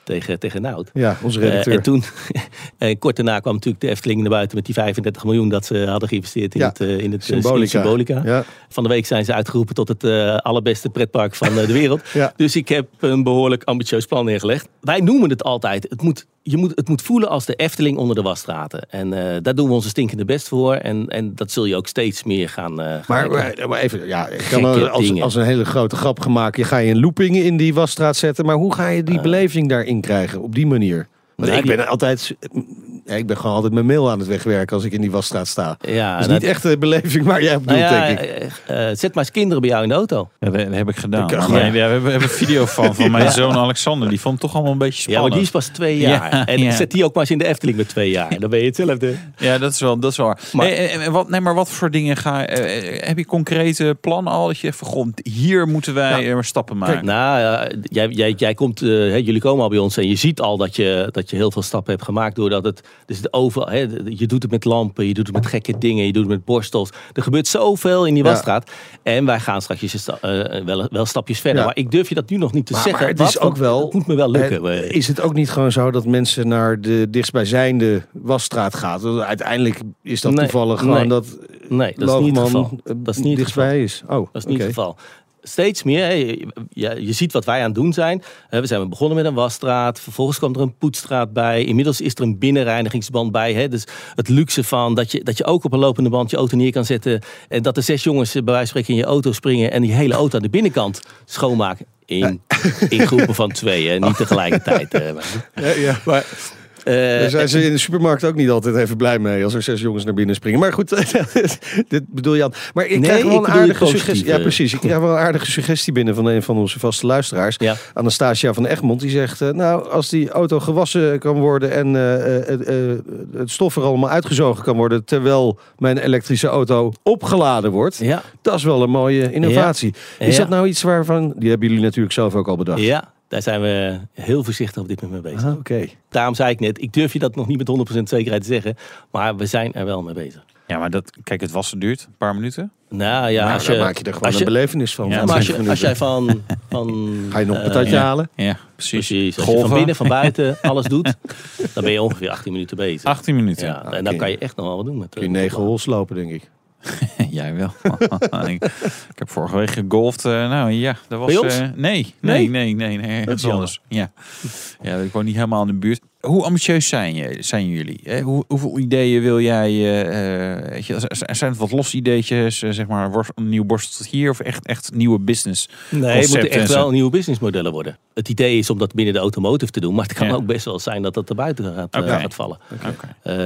Speaker 6: tegen, tegen Nout.
Speaker 4: Ja, onze
Speaker 6: Eh,
Speaker 4: redacteur.
Speaker 6: en toen, en kort daarna kwam natuurlijk de Efteling naar buiten met die 35 miljoen dat ze hadden geïnvesteerd in
Speaker 4: Ja,
Speaker 6: het, eh, in het eh,
Speaker 4: Symbolica.
Speaker 6: Symbolica.
Speaker 4: ja.
Speaker 6: Van de week zijn ze uitgeroepen tot het eh, allerbeste pretpark van eh, de wereld.
Speaker 4: Ja.
Speaker 6: Dus ik heb een behoorlijk ambitieus plan neergelegd. Wij noemen het altijd, het moet, je moet, het moet voelen als de Efteling onder de wasstraten. En eh, daar doen we onze stinkende best voor. En, en dat zul je ook steeds meer gaan... eh,
Speaker 4: Maar, maar, maar even, ja, ik kan
Speaker 6: Gekke
Speaker 4: wel als, als een hele grote grap gemaakt. Je ga je een looping in die wasstraat zetten. Maar hoe ga je die beleving daarin krijgen op die manier? Want
Speaker 6: Nou,
Speaker 4: ik ben altijd, ja, ik ben gewoon altijd mijn mail aan het wegwerken als ik in die wasstraat sta.
Speaker 6: ja,
Speaker 4: Dat is
Speaker 6: dat-
Speaker 4: niet echt de beleving waar jij op doelt,
Speaker 6: nou ja,
Speaker 4: denk ik.
Speaker 6: eh, eh, zet maar eens kinderen bij jou in de auto.
Speaker 5: Ja, dat, heb ik gedaan.
Speaker 4: Ik
Speaker 5: we, hebben, we hebben een video van, van mijn zoon Alexander. Die vond het toch allemaal een beetje
Speaker 6: Ja, maar
Speaker 5: spannend.
Speaker 6: die is pas twee jaar.
Speaker 5: Ja,
Speaker 6: en
Speaker 5: ja.
Speaker 6: zet die ook maar eens in de Efteling met twee jaar. Dan ben je hetzelfde.
Speaker 5: Ja, dat is wel, dat is wel waar.
Speaker 6: Maar-
Speaker 5: Hey, wat, nee, maar wat voor dingen ga eh, eh, Heb je concrete plannen al? Dat je even, goh, hier moeten wij eh, stappen maken.
Speaker 6: Nou, ja, jij, jij, jij komt, eh, hè, jullie komen al bij ons en je ziet al dat je, dat je heel veel stappen hebt gemaakt doordat het, dus de overal, hè, je doet het met lampen, je doet het met gekke dingen, je doet het met borstels. Er gebeurt zoveel in die
Speaker 4: Ja.
Speaker 6: wasstraat. En wij gaan straks sta- eh, wel, wel stapjes verder.
Speaker 4: Ja.
Speaker 6: Maar ik durf je dat nu nog niet te
Speaker 4: Maar-
Speaker 6: zeggen.
Speaker 4: maar het
Speaker 6: Wat?
Speaker 4: is ook wel-
Speaker 6: Het moet me wel lukken.
Speaker 4: Eh, Is het ook niet gewoon zo dat mensen naar de dichtstbijzijnde wasstraat gaan? Uiteindelijk is dat
Speaker 6: Nee,
Speaker 4: toevallig gewoon dat
Speaker 6: nee, dat is niet het geval.
Speaker 4: eh,
Speaker 6: Dat is niet
Speaker 4: dichtstbij is. Oh,
Speaker 6: Dat is niet
Speaker 4: oké.
Speaker 6: het geval. Steeds meer, hè, je, je ziet wat wij aan het doen zijn. Hè, We zijn begonnen met een wasstraat, vervolgens kwam er een poetsstraat bij. Inmiddels is er een binnenreinigingsband bij. Hè. Dus het luxe van dat je, dat je ook op een lopende band je auto neer kan zetten. En dat er zes jongens eh, bij wijze van spreken in je auto springen en die hele auto aan de binnenkant schoonmaken. In, in groepen van twee, hè, niet tegelijkertijd. eh, maar-
Speaker 4: Ja, ja.
Speaker 6: maar, eh,
Speaker 4: Daar zijn ze in de supermarkt ook niet altijd even blij mee als er zes jongens naar binnen springen. Maar goed, dit bedoel je aan. Maar ik
Speaker 6: Nee,
Speaker 4: krijg wel
Speaker 6: ik
Speaker 4: een aardige suggestie. Ja,
Speaker 6: eh.
Speaker 4: precies. Ik krijg wel een aardige suggestie binnen van een van onze vaste luisteraars.
Speaker 6: Ja.
Speaker 4: Anastasia van Egmond, die zegt... eh, nou, als die auto gewassen kan worden en eh, eh, eh, het stof er allemaal uitgezogen kan worden... terwijl mijn elektrische auto opgeladen wordt...
Speaker 6: ja,
Speaker 4: dat is wel een mooie innovatie. Is dat nou iets waarvan... Die hebben jullie natuurlijk zelf ook al bedacht.
Speaker 6: ja, daar zijn we heel voorzichtig op dit moment mee bezig.
Speaker 4: Ah, Oké.
Speaker 6: Daarom zei ik net, ik durf je dat nog niet met 100% zekerheid te zeggen. Maar we zijn er wel mee bezig.
Speaker 5: Ja, maar dat, kijk, het wassen duurt een paar minuten.
Speaker 6: Nou ja,
Speaker 4: Maar
Speaker 6: als
Speaker 4: dan
Speaker 6: je,
Speaker 4: maak je er gewoon een belevenis van.
Speaker 5: Ja,
Speaker 4: van
Speaker 6: maar als,
Speaker 4: 20
Speaker 6: je, als jij van... van
Speaker 4: Ga je nog een
Speaker 6: eh,
Speaker 4: patatje halen?
Speaker 5: Ja, precies.
Speaker 6: Precies, als je van binnen, van buiten alles doet, dan ben je ongeveer 18 minuten bezig.
Speaker 5: 18 minuten.
Speaker 6: Ja, en dan kan je echt nog wel wat doen. Met,
Speaker 4: Kun je
Speaker 6: eh,
Speaker 4: negen hols lopen, denk ik.
Speaker 5: Jij wel. ik, ik heb vorige week gegolfd. eh, nou ja, dat was.
Speaker 6: Ons?
Speaker 5: eh, nee, nee, nee, nee, nee. Dat is anders. Ja. ja, ik woon niet helemaal in de buurt. Hoe ambitieus zijn, je, zijn jullie? Eh, hoe, hoeveel ideeën wil jij? eh, weet je, zijn het wat losse ideetjes? eh, zeg maar worst- een nieuw borstel hier of echt, echt nieuwe business?
Speaker 6: Nee, het moeten echt wel nieuwe businessmodellen worden. Het idee is om dat binnen de automotive te doen. Maar het kan
Speaker 5: Ja.
Speaker 6: ook best wel zijn dat dat er buiten gaat, vallen.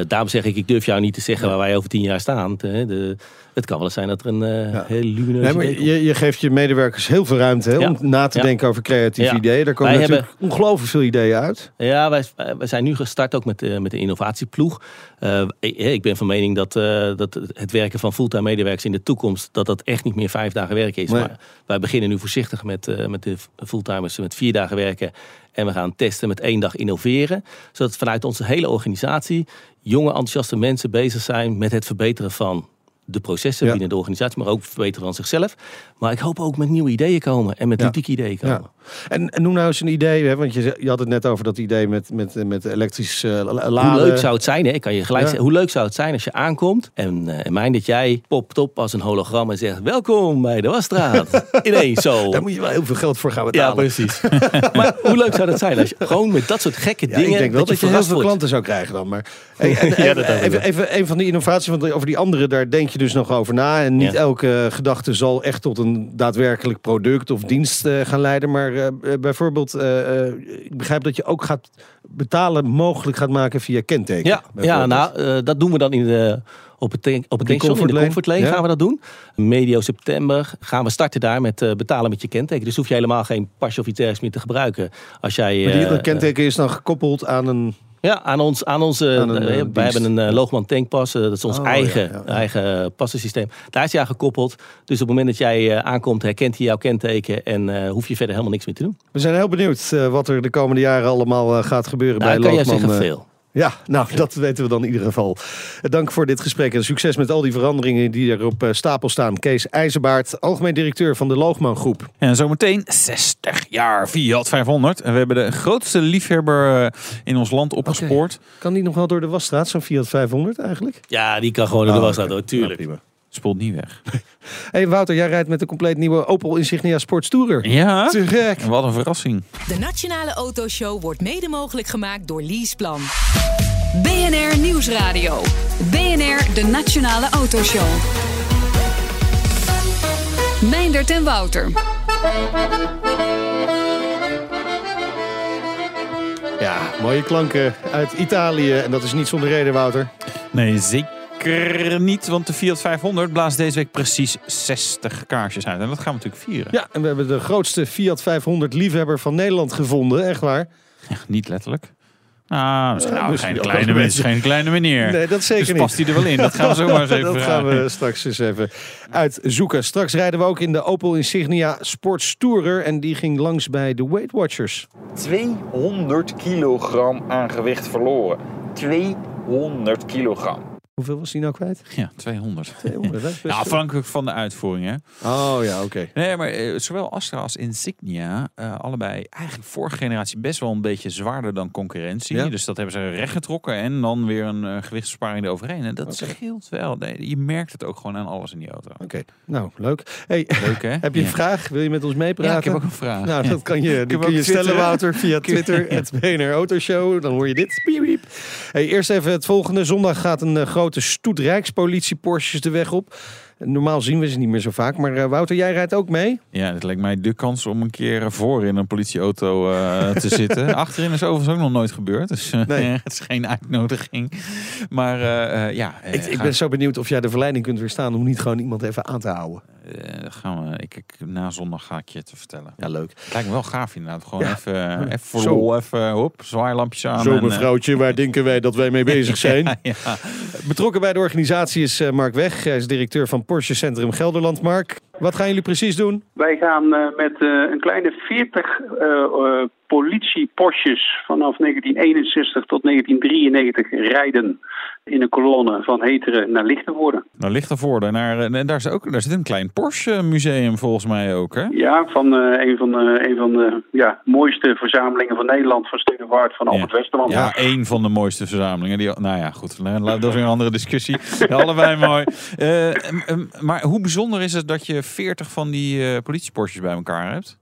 Speaker 6: Daarom zeg ik, ik durf jou niet te zeggen waar wij over tien jaar staan. De, het kan wel eens zijn dat er een eh
Speaker 4: Ja.
Speaker 6: heel lumineus
Speaker 4: Nee, je, je geeft je medewerkers heel veel ruimte
Speaker 6: Ja.
Speaker 4: om na te
Speaker 6: Ja.
Speaker 4: denken over creatieve ideeën. Daar komen
Speaker 6: Wij
Speaker 4: natuurlijk ongelooflijk veel ideeën uit.
Speaker 6: Ja, wij, wij zijn nu gestart ook met, eh, met de innovatieploeg. Eh, ik, ik ben van mening dat, dat het werken van fulltime medewerkers in de toekomst... dat dat echt niet meer vijf dagen werken is.
Speaker 4: Nee.
Speaker 6: Maar wij beginnen nu voorzichtig met, met de fulltimers met vier dagen werken. En we gaan testen met één dag innoveren. Zodat vanuit onze hele organisatie jonge enthousiaste mensen bezig zijn... met het verbeteren van de processen
Speaker 4: Ja.
Speaker 6: binnen de organisatie... maar ook verbeteren van zichzelf. Maar ik hoop ook met nieuwe ideeën komen en met
Speaker 4: Ja.
Speaker 6: ludieke ideeën komen.
Speaker 4: En, en noem nou eens een idee, hè, want je, je had het net over dat idee met, met, met elektrisch eh, la-
Speaker 6: Hoe
Speaker 4: laden.
Speaker 6: leuk zou het zijn, hè? Ik kan je gelijk
Speaker 4: Ja.
Speaker 6: zeggen, hoe leuk zou het zijn als je aankomt en eh mijn dat jij popt op als een hologram en zegt welkom bij de wasstraat. Ineens zo.
Speaker 4: Daar moet je wel heel veel geld voor gaan
Speaker 6: Ja,
Speaker 4: betalen.
Speaker 6: precies. maar hoe leuk zou dat zijn als je gewoon met dat soort gekke
Speaker 4: Ja,
Speaker 6: dingen
Speaker 4: ik denk wel dat je, heel
Speaker 6: verrast
Speaker 4: veel
Speaker 6: wordt.
Speaker 4: klanten zou krijgen dan. Maar hey, en, en-
Speaker 6: Ja, dat
Speaker 4: even, even een van die innovaties, want over die andere, daar denk je dus nog over na. En niet
Speaker 6: Ja.
Speaker 4: elke gedachte zal echt tot een daadwerkelijk product of dienst eh, gaan leiden. Maar eh, eh, bijvoorbeeld, eh, ik begrijp dat je ook gaat betalen mogelijk gaat maken via kenteken.
Speaker 6: Ja, ja nou, dat doen we dan in de, op het, op het tankstation, in de
Speaker 4: comfortlane?
Speaker 6: Comfort
Speaker 4: Ja.
Speaker 6: gaan we dat doen. Medio september gaan we starten daar met betalen met je kenteken. Dus hoef je helemaal geen pasje of iets dergelijks meer te gebruiken. Als jij,
Speaker 4: Maar die dat kenteken is dan gekoppeld aan een...
Speaker 6: Ja, aan ons, aan onze,
Speaker 4: Aan een,
Speaker 6: eh,
Speaker 4: eh, dienst.
Speaker 6: hebben een uh, Loogman tankpas, eh, dat is ons
Speaker 4: Oh,
Speaker 6: eigen,
Speaker 4: ja, ja, ja.
Speaker 6: eigen passensysteem. Daar is hij aan gekoppeld. Dus op het moment dat jij eh, aankomt, herkent hij jouw kenteken en eh, hoef je verder helemaal niks meer te doen.
Speaker 4: We zijn heel benieuwd eh, wat er de komende jaren allemaal eh, gaat gebeuren
Speaker 6: Nou,
Speaker 4: bij
Speaker 6: kan jij
Speaker 4: Loogman.
Speaker 6: zeggen
Speaker 4: eh,
Speaker 6: veel.
Speaker 4: Ja, nou, dat weten we dan in ieder geval. Eh, Dank voor dit gesprek en succes met al die veranderingen die er op eh, stapel staan. Kees IJzerbaard, algemeen directeur van de Loogman Groep.
Speaker 5: En zometeen 60 jaar Fiat 500. En we hebben de grootste liefhebber eh, in ons land opgespoord.
Speaker 4: Kan die nog wel door de wasstraat, zo'n Fiat 500 eigenlijk?
Speaker 6: Ja, die kan gewoon in de
Speaker 4: Oh,
Speaker 6: wasstraat door, tuurlijk.
Speaker 4: Nou.
Speaker 5: Spoelt niet weg.
Speaker 4: hey, Wouter, jij rijdt met de compleet nieuwe Opel Insignia Sports Tourer.
Speaker 5: Ja?
Speaker 4: Te gek.
Speaker 5: En wat een verrassing.
Speaker 2: De Nationale Autoshow wordt mede mogelijk gemaakt door Leaseplan.
Speaker 3: BNR Nieuwsradio. BNR, de Nationale Autoshow. Meindert en Wouter.
Speaker 4: Ja, mooie klanken uit Italië. En dat is niet zonder reden, Wouter.
Speaker 5: Nee, zeker niet. Want de Fiat 500 blaast deze week precies 60 kaarsjes uit. En dat gaan we natuurlijk vieren.
Speaker 4: Ja, en we hebben de grootste Fiat 500 liefhebber van Nederland gevonden. Echt waar.
Speaker 5: Ja, niet letterlijk. Nou, misschien,
Speaker 4: Ja,
Speaker 5: nou,
Speaker 4: misschien
Speaker 5: geen, kleine, mensen, geen kleine meneer.
Speaker 4: Nee, dat zeker
Speaker 5: dus
Speaker 4: niet.
Speaker 5: past hij er wel in? Dat gaan we zo maar eens even
Speaker 4: Dat gaan we straks eens even uitzoeken. Straks rijden we ook in de Opel Insignia Sports Tourer. En die ging langs bij de Weight Watchers.
Speaker 7: 200 kilogram aan gewicht verloren. 200 kilogram.
Speaker 4: Hoeveel was die nou kwijt?
Speaker 5: Ja, 200.
Speaker 4: 200, dat is best
Speaker 5: Ja, afhankelijk van de uitvoering, hè?
Speaker 4: Oh ja, oké.
Speaker 5: Nee, maar eh, zowel Astra als Insignia, eh, allebei eigenlijk vorige generatie best wel een beetje zwaarder dan concurrentie.
Speaker 4: Ja.
Speaker 5: Dus dat hebben ze rechtgetrokken en dan weer een eh, gewichtsbesparing eroverheen. En dat scheelt wel. Nee, je merkt het ook gewoon aan alles in die auto.
Speaker 4: Oké, nou leuk. Hey,
Speaker 5: Leuk, hè?
Speaker 4: heb je een
Speaker 5: Ja.
Speaker 4: vraag? Wil je met ons meepraten?
Speaker 5: Ja, ik heb ook een vraag.
Speaker 4: Nou, dat kan je, die kun je stellen,
Speaker 5: Twitter.
Speaker 4: Wouter, via Twitter, het BNR Autoshow. Dan hoor je dit. Hey, eerst even het volgende. Zondag gaat een eh, grote stoet Rijkspolitie Porsches de weg op. Normaal zien we ze niet meer zo vaak. Maar eh, Wouter, jij rijdt ook mee?
Speaker 5: Ja, het lijkt mij de kans om een keer voor in een politieauto eh, te zitten. Achterin is overigens ook nog nooit gebeurd. Dus eh,
Speaker 4: Nee.
Speaker 5: het is geen uitnodiging. Maar eh, eh, ja, eh,
Speaker 4: Ik, ben zo benieuwd of jij de verleiding kunt weerstaan om niet gewoon iemand even aan te houden.
Speaker 5: Eh, gaan we, ik, ik, na zondag ga ik je het vertellen.
Speaker 4: Ja, leuk.
Speaker 5: Het lijkt me wel gaaf inderdaad. Gewoon
Speaker 4: Ja.
Speaker 5: even, even voor
Speaker 4: Zo.
Speaker 5: lol, even hop, zwaailampjes aan.
Speaker 4: Zo
Speaker 5: en, eh,
Speaker 4: mevrouwtje, waar denken wij dat wij mee bezig zijn?
Speaker 5: Ja, ja.
Speaker 4: Betrokken bij de organisatie is eh, Mark Weg. Hij is directeur van Porsche Centrum Gelderland. Mark, wat gaan jullie precies doen?
Speaker 8: Wij gaan eh, met eh, een kleine 40 eh eh, politie-Porsches vanaf 1961 tot 1993 rijden in een kolonne van Heteren naar Lichtenvoorde.
Speaker 5: Ligt ervoor. Naar, en daar, is ook, daar zit een klein Porsche museum volgens mij ook, hè?
Speaker 8: Ja, van eh, een van de, een van de ja, mooiste verzamelingen van Nederland van Studewaard van Albert Westerman.
Speaker 5: Ja, één van de mooiste verzamelingen. Die, nou ja, goed. Dat is weer een andere discussie. Ja, allebei mooi. Eh, maar hoe bijzonder is het dat je 40 van die eh politie-Porsches bij elkaar hebt?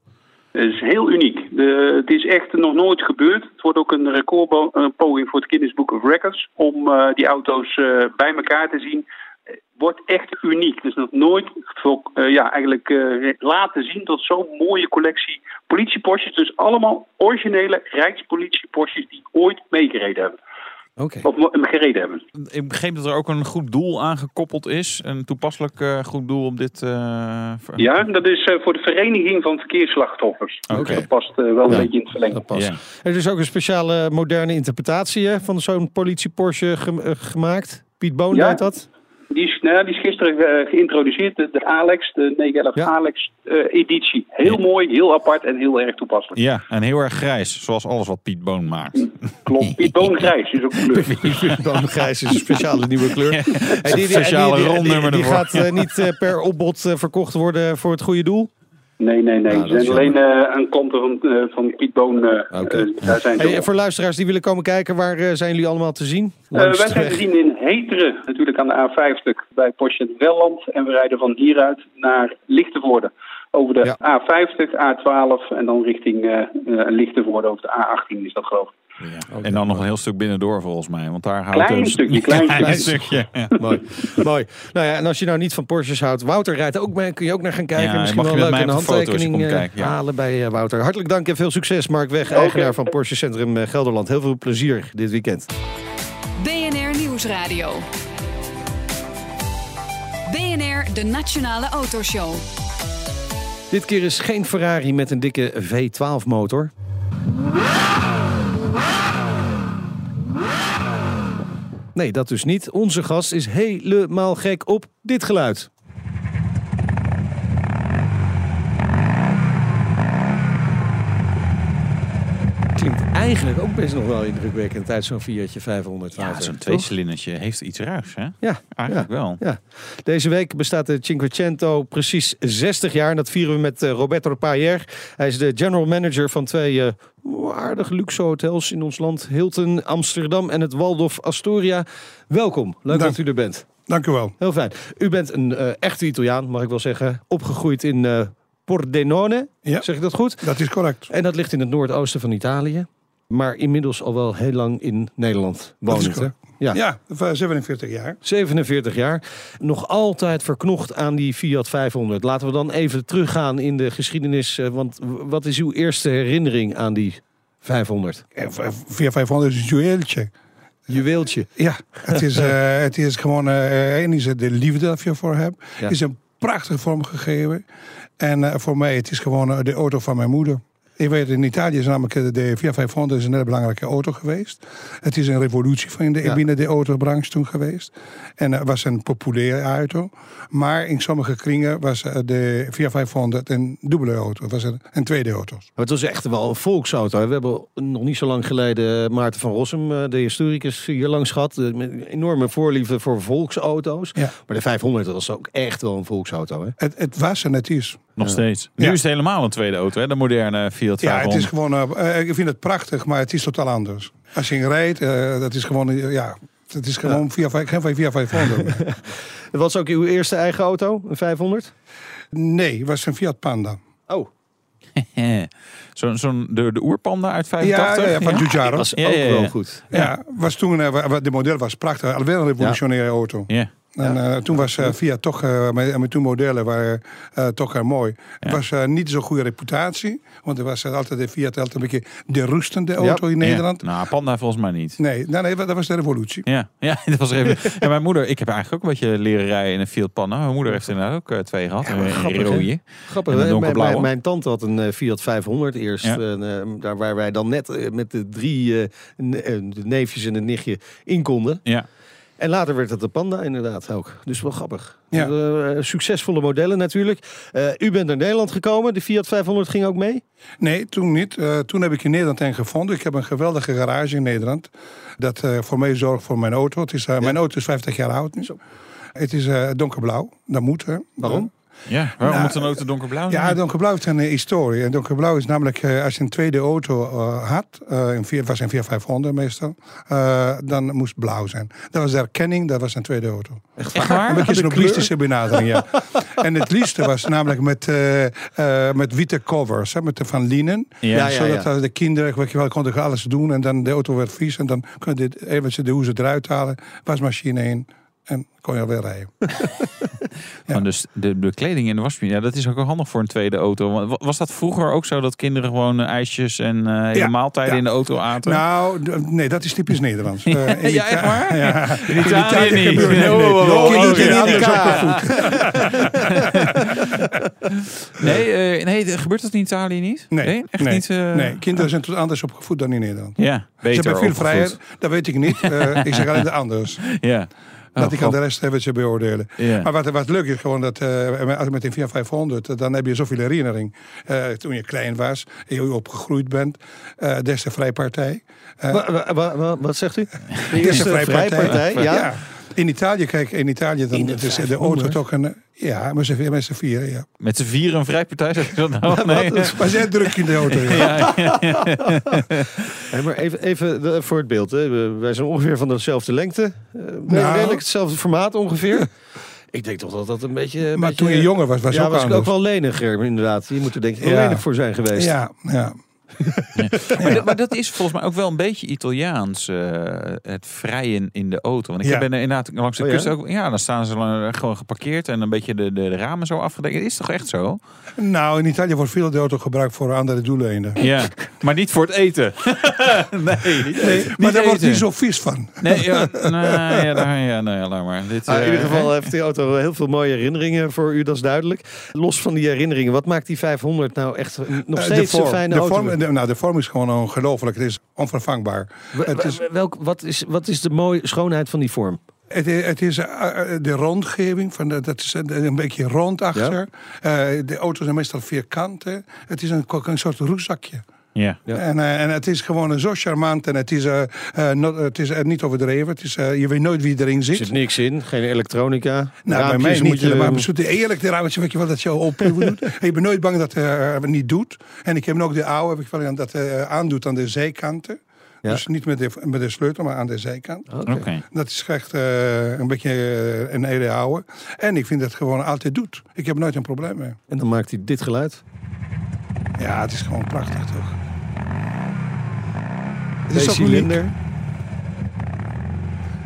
Speaker 8: Het is heel uniek. De, het is echt nog nooit gebeurd. Het wordt ook een recordpoging voor het Guinness Book of Records om eh, die auto's eh, bij elkaar te zien. Eh, Wordt echt uniek. Dus nog nooit ja, eigenlijk laten zien tot zo'n mooie collectie politie-Porsches. Dus allemaal originele Rijkspolitie-Porsches die ooit meegereden hebben.
Speaker 4: Oké.
Speaker 8: Of gereden hebben.
Speaker 5: Ik begreep dat er ook een goed doel aan gekoppeld is. Een toepasselijk eh, goed doel om dit... eh, ver-
Speaker 8: Ja, dat is eh, voor de Vereniging van Verkeersslachtoffers.
Speaker 5: Oké.
Speaker 8: Dus dat past eh, wel een beetje in het verlengde.
Speaker 4: Dat past.
Speaker 5: Ja.
Speaker 4: Er is ook een speciale moderne interpretatie hè, van zo'n politie Porsche gem- gemaakt. Piet Boon
Speaker 8: Ja.
Speaker 4: deed dat.
Speaker 8: Die is, nou, die is gisteren eh, geïntroduceerd, de, de Alex, de 911
Speaker 4: Ja.
Speaker 8: Alex eh, editie. Heel mooi, heel apart en heel erg toepasselijk.
Speaker 5: Ja, en heel erg grijs. Zoals alles wat Piet Boon maakt.
Speaker 8: Klopt. Piet Boon grijs is ook de kleur.
Speaker 4: Piet Boon grijs is een speciale nieuwe kleur.
Speaker 5: Speciale
Speaker 4: die,
Speaker 5: rondnummer
Speaker 4: die, die
Speaker 5: ervoor.
Speaker 4: gaat eh, niet per opbod verkocht worden voor het goede doel.
Speaker 8: Nee, nee, nee. Ze
Speaker 4: dat is
Speaker 8: zijn alleen eh, een klanten van, eh, van Piet Boon. eh,
Speaker 4: Oké.
Speaker 8: eh, daar zijn
Speaker 4: Hey, en voor luisteraars die willen komen kijken, waar eh, zijn jullie allemaal te zien?
Speaker 8: Eh, wij zijn te zien in Heteren, natuurlijk aan de A50 bij Porsche Welland. En we rijden van hieruit naar Lichtenvoorde. Over de
Speaker 4: Ja.
Speaker 8: A50, A12 en dan richting eh eh, Lichtenvoorde over de A18 is dat geloof ik.
Speaker 5: Ja. En dan nog een heel stuk binnendoor volgens mij. Want daar houdt
Speaker 8: Klein
Speaker 5: een-
Speaker 8: stukje, klein
Speaker 5: Klein
Speaker 8: stukje.
Speaker 5: stukje. Ja.
Speaker 4: Mooi, mooi. Nou ja, en als je nou niet van Porsches houdt, Wouter rijdt ook mee, kun je ook naar gaan kijken.
Speaker 5: Ja,
Speaker 4: Misschien
Speaker 5: mag
Speaker 4: wel
Speaker 5: je met
Speaker 4: leuk een handtekening eh,
Speaker 5: kijken, ja.
Speaker 4: halen bij eh, Wouter. Hartelijk dank en veel succes, Mark Weg, eigenaar van Porsche Centrum eh, Gelderland. Heel veel plezier dit weekend.
Speaker 3: BNR Nieuwsradio. BNR, de Nationale Autoshow.
Speaker 4: Dit keer is geen Ferrari met een dikke V12 Nee, dat dus niet. Onze gast is helemaal gek op dit geluid. Eigenlijk ook best nog wel indrukwekkend uit zo'n Fiatje 500.
Speaker 5: Ja, zo'n tweecilindertje heeft iets ruigs, hè?
Speaker 4: Ja,
Speaker 5: Eigenlijk wel.
Speaker 4: Ja. Deze week bestaat de Cinquecento precies 60 jaar. En dat vieren we met eh, Roberto Payer. Hij is de general manager van twee eh, aardige luxe hotels in ons land. Hilton Amsterdam en het Waldorf Astoria. Welkom. Leuk
Speaker 9: Dank.
Speaker 4: dat u er bent.
Speaker 9: Dank u wel.
Speaker 4: Heel fijn. U bent een eh, echte Italiaan, mag ik wel zeggen. Opgegroeid in eh Pordenone.
Speaker 9: Ja.
Speaker 4: Zeg ik dat goed?
Speaker 9: Dat is correct.
Speaker 4: En dat ligt in het noordoosten van Italië. Maar inmiddels al wel heel lang in Nederland
Speaker 9: correct.
Speaker 4: Ja.
Speaker 9: Ja, van 47 jaar.
Speaker 4: 47 jaar. Nog altijd verknocht aan die Fiat 500. Laten we dan even teruggaan in de geschiedenis. eh, Want wat is uw eerste herinnering aan die 500?
Speaker 9: Eh, Via 500 is een juweeltje.
Speaker 4: Juweeltje.
Speaker 9: Ja, het is, eh, het is gewoon, eh één is het de liefde dat je ervoor hebt.
Speaker 4: Ja.
Speaker 9: is een prachtige vorm gegeven. En voor mij, het is gewoon de auto van mijn moeder. Ik weet, in Italië is namelijk eh, de Fiat 500 is een hele belangrijke auto geweest. Het is een revolutie van de,
Speaker 4: Ja.
Speaker 9: binnen de autobranche toen geweest. En het was een populaire auto. Maar in sommige kringen was eh, de Fiat 500 een dubbele auto. Het was een, een tweede auto.
Speaker 4: Maar het was echt wel een volksauto. We hebben nog niet zo lang geleden eh, Maarten van Rossum, eh, de historicus, hier langs gehad. eh, Met een enorme voorliefde voor volksauto's.
Speaker 9: Ja.
Speaker 4: Maar de 500 dat was ook echt wel een volksauto. Hè?
Speaker 9: Het, het was en het is.
Speaker 5: Nog
Speaker 4: Ja.
Speaker 5: steeds. Nu
Speaker 9: Ja.
Speaker 5: is het helemaal een tweede auto, hè? De moderne Fiat
Speaker 9: Ja,
Speaker 5: 500.
Speaker 9: het is gewoon, eh, eh, ik vind het prachtig, maar het is totaal anders. Als je rijdt, eh, dat is gewoon, ja, het is gewoon via, vijf- geen via 500. meer.
Speaker 4: Dat was ook uw eerste eigen auto, een 500?
Speaker 9: nee, het was een Fiat Panda.
Speaker 4: Oh,
Speaker 5: Zo'n zo'n de, de oerpanda uit
Speaker 9: Ja,
Speaker 5: 85?
Speaker 9: ja, ja, van Giugiaro.
Speaker 4: was
Speaker 5: Ja,
Speaker 4: ook
Speaker 5: ja, ja.
Speaker 4: wel goed.
Speaker 9: Ja, was toen, de model was prachtig. Alweer een revolutionaire auto.
Speaker 5: Ja.
Speaker 9: En eh, toen was eh, Fiat toch, eh, met, met toen modellen waren eh, toch heel mooi. Het was eh, niet zo'n goede reputatie. Want er was altijd de Fiat altijd een beetje de rustende auto in Nederland.
Speaker 5: Ja. Nou, panda volgens mij niet.
Speaker 9: Nee, nee, nee, dat was de revolutie.
Speaker 5: Ja, ja, dat was er even. En mijn moeder, ik heb eigenlijk ook een beetje leren rijden in een Fiat Panda. Mijn moeder heeft inderdaad ook eh, twee gehad. Een
Speaker 4: grappig,
Speaker 5: rode.
Speaker 4: Grappig,
Speaker 5: En een?
Speaker 4: Mijn, mijn, mijn tante had een Fiat 500 eerst. Eh, daar waar wij dan net met de drie de neefjes en het nichtje in konden.
Speaker 5: Ja.
Speaker 4: En later werd het de Panda inderdaad ook. Dus wel grappig.
Speaker 9: Ja.
Speaker 4: Eh, succesvolle modellen natuurlijk. Eh, u bent naar Nederland gekomen. De Fiat 500 ging ook mee.
Speaker 9: Nee, toen niet. Eh, toen heb ik in Nederland een gevonden. Ik heb een geweldige garage in Nederland. Dat voor mij zorgt voor mijn auto. Het is, Mijn auto is 50 jaar oud nu. Het is donkerblauw. Dat moet. Hè.
Speaker 4: Waarom?
Speaker 5: Ja, waarom
Speaker 9: Nou,
Speaker 5: moet een auto donkerblauw
Speaker 9: Ja,
Speaker 5: zijn?
Speaker 9: donkerblauw is een eh, historie. En donkerblauw is namelijk, eh, als je een tweede auto eh, had, het was een 4500 meestal, dan moest blauw zijn. Dat was de erkenning, dat was een tweede auto.
Speaker 5: Echt waar?
Speaker 9: Een beetje benadering, ja. en het liefste was namelijk met, met witte covers, hè, met de van linnen.
Speaker 5: Ja,
Speaker 4: ja,
Speaker 9: zodat de kinderen, weet je wel, konden alles doen en dan de auto werd vies. En dan konden je even de hoezen eruit halen, wasmachine in en kon je alweer rijden.
Speaker 5: Dus de, de kleding in de wasmachine, ja, dat is ook wel handig voor een tweede auto. Was dat vroeger ook zo dat kinderen gewoon eh, ijsjes en eh, hele maaltijden in de auto aten?
Speaker 9: Nou, nee, dat is typisch Nederlands. Eh, in
Speaker 5: Ja, echt waar?
Speaker 9: Ja.
Speaker 5: in Italië niet.
Speaker 9: nee,
Speaker 5: Oh,
Speaker 9: nee.
Speaker 5: oh. Nee, nee, gebeurt dat in Italië niet?
Speaker 9: Nee,
Speaker 5: echt
Speaker 9: nee,
Speaker 5: niet.
Speaker 9: nee, kinderen zijn tot anders opgevoed dan in Nederland.
Speaker 5: Ja,
Speaker 9: Ze
Speaker 5: beter
Speaker 9: hebben veel vrijheid, dat weet ik niet. Ik zeg alleen de anders.
Speaker 5: Ja.
Speaker 9: Dat
Speaker 5: Oh,
Speaker 9: ik aan de rest even ze beoordelen. Maar wat, wat leuk is gewoon dat eh, je met een Fiat 500, eh, dan heb je zoveel herinnering. Eh, toen je klein was, en je opgegroeid bent, eh des de Vrijpartij. Eh,
Speaker 4: Wa- wa- wa- wa- wat zegt u? De vrijpartij. Ja.
Speaker 9: Ja. In Italië, kijk, in Italië dan
Speaker 4: In de
Speaker 9: is de
Speaker 4: 500?
Speaker 9: auto toch een... Ja, met z'n vier- met z'n vieren, ja.
Speaker 5: Met z'n vieren een vrijpartij, zeg je dat nou? Nee.
Speaker 9: Maar zij druk in de auto, ja.
Speaker 5: Ja, ja,
Speaker 4: Hey, maar even, even de- voor het beeld. Hè. Wij zijn ongeveer van dezelfde lengte. Eh,
Speaker 9: Nou.
Speaker 4: Redelijk hetzelfde formaat ongeveer. Ik denk toch dat dat een beetje... een
Speaker 9: Maar
Speaker 4: beetje-
Speaker 9: toen je jonger was, was
Speaker 4: ja,
Speaker 9: ook
Speaker 4: was ik ook wel leniger inderdaad. Je moet er denk ik wel
Speaker 9: Ja.
Speaker 4: lenig voor zijn geweest.
Speaker 9: Ja, ja.
Speaker 5: Maar, dat, maar dat is volgens mij ook wel een beetje Italiaans, eh, het vrijen in de auto. Want ik
Speaker 9: Ja.
Speaker 5: ben inderdaad langs de
Speaker 4: Oh ja?
Speaker 5: kust ook, ja, dan staan ze lang- gewoon geparkeerd en een beetje de, de, de ramen zo afgedekt. Het is toch echt zo?
Speaker 9: Nou, in Italië wordt veel de auto gebruikt voor andere doeleinden.
Speaker 5: Ja, maar niet voor het eten. nee, niet
Speaker 9: Nee,
Speaker 5: eten.
Speaker 9: maar daar wordt niet zo vies van.
Speaker 5: Nee, ja, nee, ja, daar, ja, laat maar. Dit,
Speaker 4: Ah, in
Speaker 5: eh,
Speaker 4: ieder geval heeft die auto heel veel mooie herinneringen voor u, dat is duidelijk. Los van die herinneringen, wat maakt die 500 nou echt nog
Speaker 9: Eh,
Speaker 4: steeds
Speaker 9: de vorm,
Speaker 4: een fijne
Speaker 9: de
Speaker 4: auto?
Speaker 9: De- nou, de vorm is gewoon ongelooflijk. Het is onvervangbaar. Het is,
Speaker 4: Welk, wat, is, wat is de mooie schoonheid van die vorm?
Speaker 9: het is, het is eh, de rondgeving, van de, dat is een, beetje rond achter. Eh, de auto's zijn meestal vierkant. hè. Het is een, een soort rugzakje.
Speaker 5: Ja.
Speaker 4: Ja.
Speaker 9: En, eh, en het is gewoon zo charmant en het is, eh, eh, not- het is eh, niet overdreven. Het is, eh, je weet nooit wie erin
Speaker 4: Er
Speaker 9: zit.
Speaker 4: zit niks in, geen elektronica.
Speaker 9: Nou, bij
Speaker 4: Raampjes
Speaker 9: mij
Speaker 4: moet
Speaker 9: niet.
Speaker 4: je-
Speaker 9: Maar bezoek, eerlijk, de raampje, weet je wel, dat je open doet. En je bent nooit bang dat het eh, niet doet. En ik heb ook de oude, weet je wel, dat eh, aandoet aan de zijkanten.
Speaker 4: Ja.
Speaker 9: Dus niet met de, met de sleutel, maar aan de zijkant.
Speaker 4: Oké.
Speaker 9: Dat is echt eh, een beetje eh, een hele oude. En ik vind dat het gewoon altijd doet. Ik heb nooit een probleem mee.
Speaker 4: En dan maakt hij dit geluid.
Speaker 9: Ja, het is gewoon prachtig toch? Het is uniek?
Speaker 4: cilinder.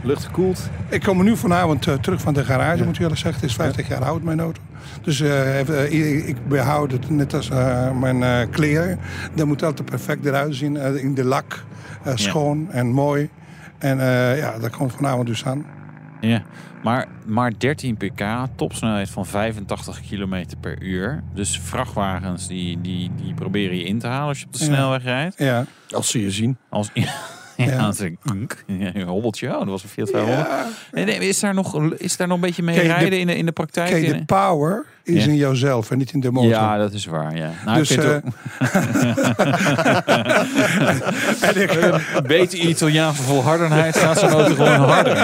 Speaker 4: Lucht gekoeld.
Speaker 9: Ik kom nu vanavond eh, terug van de garage, moet ik eerlijk zeggen. Het is 50 jaar oud, mijn auto. Dus eh, ik- behoud het net als mijn kleren. Dat moet altijd perfect eruit zien. in de lak, schoon en mooi. En ja, dat komt vanavond dus aan.
Speaker 5: Ja, maar, maar 13 pk, topsnelheid van 85 km per uur. Dus vrachtwagens die, die, die proberen je in te halen als je op de
Speaker 9: Ja.
Speaker 5: snelweg rijdt.
Speaker 9: Ja.
Speaker 4: Als ze je zien.
Speaker 5: Als, ja,
Speaker 9: Ja.
Speaker 5: als een, een hobbeltje. Oh, dat was een Fiat 500.
Speaker 9: Ja.
Speaker 5: Nee, nee, is, daar nog, is daar nog een beetje mee
Speaker 9: Kijk, de-
Speaker 5: rijden in, de, in de praktijk?
Speaker 9: Kijk, de power is
Speaker 5: Ja.
Speaker 9: in jouzelf en niet in de motor.
Speaker 5: ja, dat is waar. Ja. Nou,
Speaker 9: dus
Speaker 5: ik vind
Speaker 9: eh,
Speaker 5: ook, een beetje Italiaanse volhardenheid gaat zo'n auto gewoon harder.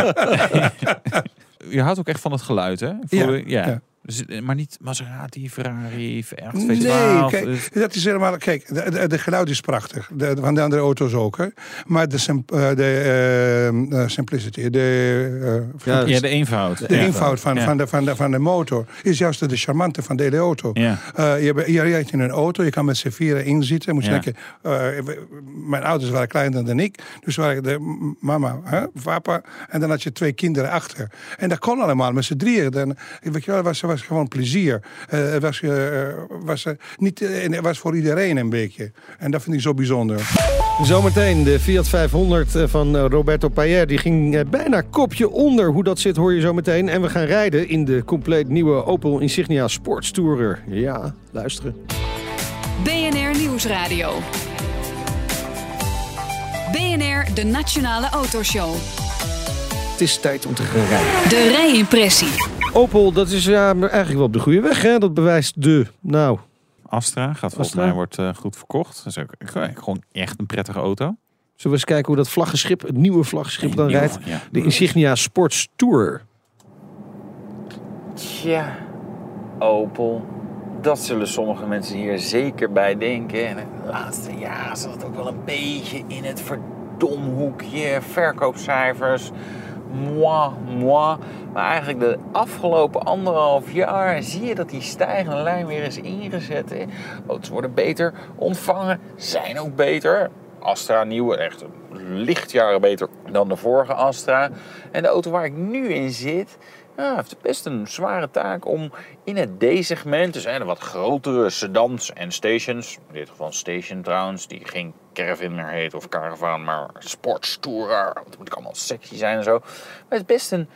Speaker 5: je houdt ook echt van het geluid, hè? Voor-
Speaker 9: Ja,
Speaker 5: ja. Maar niet Maserati, Ferrari, V8, V12.
Speaker 9: Nee, kijk,
Speaker 5: dus-
Speaker 9: dat is helemaal. Kijk, de, de, de geluid is prachtig. De, van de andere auto's ook. Hè. Maar de, sim- eh, de eh, eh, simplicity, de, eh,
Speaker 4: Ja,
Speaker 5: ja, de eenvoud.
Speaker 9: de
Speaker 5: Ja.
Speaker 9: eenvoud van,
Speaker 5: Ja.
Speaker 9: van, de, van, de, van de motor is juist de charmante van de hele auto.
Speaker 5: Ja.
Speaker 9: Eh, je, rijdt in een auto, je kan met z'n vieren inzitten. Moet je
Speaker 5: Ja.
Speaker 9: denken, eh, mijn ouders waren kleiner dan ik. Dus waren de mama, hè, papa. En dan had je twee kinderen achter. En dat kon allemaal met z'n drieën. Dan, weet je wel, was, was gewoon plezier. Eh, het was, eh, was, eh, niet, was voor iedereen een beetje. En dat vind ik zo bijzonder.
Speaker 4: Zometeen de Fiat 500 van Roberto Payer. Die ging bijna kopje onder. Hoe dat zit hoor je zo meteen. En we gaan rijden in de compleet nieuwe Opel Insignia Sports Tourer. Ja, luisteren.
Speaker 3: BNR Nieuwsradio. BNR, de Nationale Autoshow.
Speaker 4: Het is tijd om te gaan rijden.
Speaker 3: De rijimpressie.
Speaker 4: Opel, dat is ja, eigenlijk wel op de goede weg. Hè? Dat bewijst de, nou,
Speaker 5: Astra gaat volgens
Speaker 4: Astra.
Speaker 5: mij wordt eh, goed verkocht. Dat is ook gewoon echt een prettige auto.
Speaker 4: zullen we eens kijken hoe dat vlaggenschip, het nieuwe vlaggenschip dan rijdt.
Speaker 5: ja.
Speaker 4: De Insignia Sports Tourer.
Speaker 7: Tja, Opel. Dat zullen sommige mensen hier zeker bij denken. En de laatste jaren zat het ook wel een beetje in het verdomhoekje. Verkoopcijfers. Moi, moi. Maar eigenlijk de afgelopen anderhalf jaar zie je dat die stijgende lijn weer is ingezet. Auto's worden beter ontvangen, zijn ook beter. Astra nieuwe, echt lichtjaren beter dan de vorige Astra. En de auto waar ik nu in zit, ja, heeft best een zware taak om in het D-segment, dus hè, de wat grotere sedans en stations, in dit geval station trouwens, die geen caravan meer heet of caravan, maar sportstourer, dat moet ik allemaal sexy zijn en zo. Maar het is best een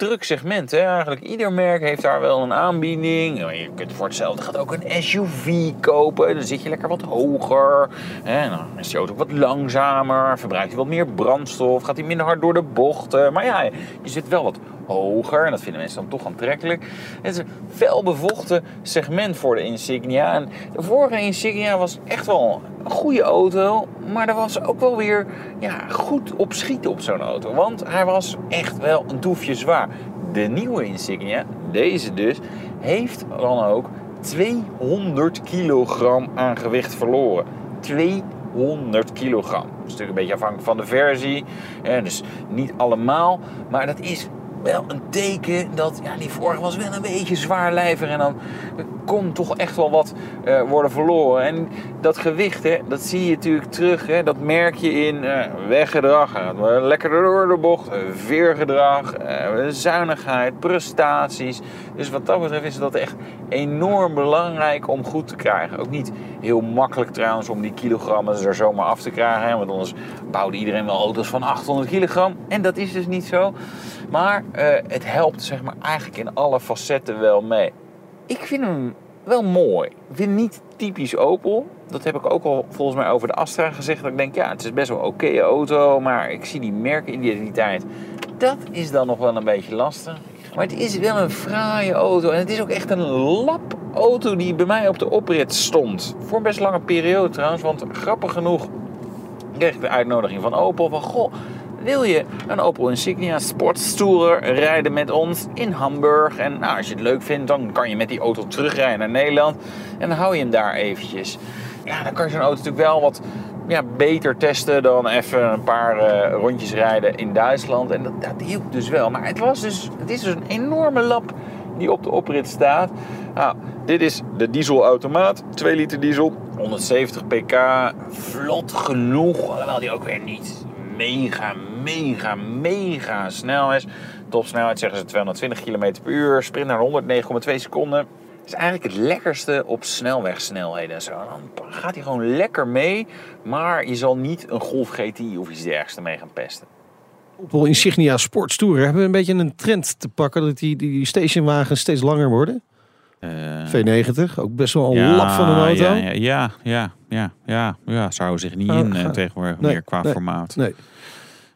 Speaker 7: druk segment. Hè? Eigenlijk ieder merk heeft daar wel een aanbieding. Je kunt voor hetzelfde gaat ook een SUV kopen. Dan zit je lekker wat hoger. En dan is die auto wat langzamer. Verbruikt hij wat meer brandstof. Gaat hij minder hard door de bochten. Maar ja, je zit wel wat hoger. En dat vinden mensen dan toch aantrekkelijk. Het is een felbevochten segment voor de Insignia. En de vorige Insignia was echt wel een goede auto. Maar er was ook wel weer ja, goed op schieten op zo'n auto. Want hij was echt wel een doefje zwaar. De nieuwe Insignia, deze dus, heeft dan ook 200 kilogram aan gewicht verloren. 200 kilogram. Dat is natuurlijk een beetje afhankelijk van de versie. Hè, dus niet allemaal. Maar dat is wel een teken dat ja, die vorige was wel een beetje zwaarlijvig. En dan kon toch echt wel wat eh, worden verloren. En dat gewicht, hè, dat zie je natuurlijk terug. Hè, dat merk je in eh, weggedrag. Wel lekker door de bocht. veergedrag, zuinigheid, prestaties. Dus wat dat betreft is dat echt enorm belangrijk om goed te krijgen. Ook niet heel makkelijk trouwens om die kilogrammen er zomaar af te krijgen. Hè, want anders bouwde iedereen wel auto's van 800 kilogram. En dat is dus niet zo. Maar eh, het helpt zeg maar eigenlijk in alle facetten wel mee. Ik vind hem wel mooi. Ik vind hem niet typisch Opel. Dat heb ik ook al volgens mij over de Astra gezegd. Dat ik denk, ja, het is best wel een oké auto. Maar ik zie die merkidentiteit. Dat is dan nog wel een beetje lastig. Maar het is wel een fraaie auto. En het is ook echt een lap auto die bij mij op de oprit stond. Voor een best lange periode trouwens. Want grappig genoeg kreeg ik de uitnodiging van Opel. Van, goh, wil je een Opel Insignia Sportstourer rijden met ons in Hamburg? En nou, als je het leuk vindt, dan kan je met die auto terugrijden naar Nederland. En dan hou je hem daar eventjes. Ja, dan kan je zo'n auto natuurlijk wel wat ja, beter testen dan even een paar eh, rondjes rijden in Duitsland. En dat, dat hielp dus wel. Maar het, was dus, het is dus een enorme lap die op de oprit staat. Nou, dit is de dieselautomaat, 2 liter diesel, 170 pk, vlot genoeg, alhoewel die ook weer niet mega, mega, mega snel is. Topsnelheid zeggen ze 220 km per uur, sprint naar 109,2 seconden. is eigenlijk het lekkerste op snelwegsnelheden en zo. Dan gaat hij gewoon lekker mee, maar je zal niet een Golf GTI of iets dergelijks ermee gaan pesten.
Speaker 4: Opel Insignia Sports hebben we een beetje een trend te pakken dat die, die stationwagens steeds langer worden.
Speaker 5: Eh,
Speaker 4: V90, ook best wel een lap van een auto.
Speaker 5: Ja, ja, ja, ja, ja, ja, ja. Zou zich niet
Speaker 4: Oh,
Speaker 5: in eh, tegenwoordig
Speaker 4: Nee,
Speaker 5: meer qua
Speaker 4: nee,
Speaker 5: formaat.
Speaker 4: Nee.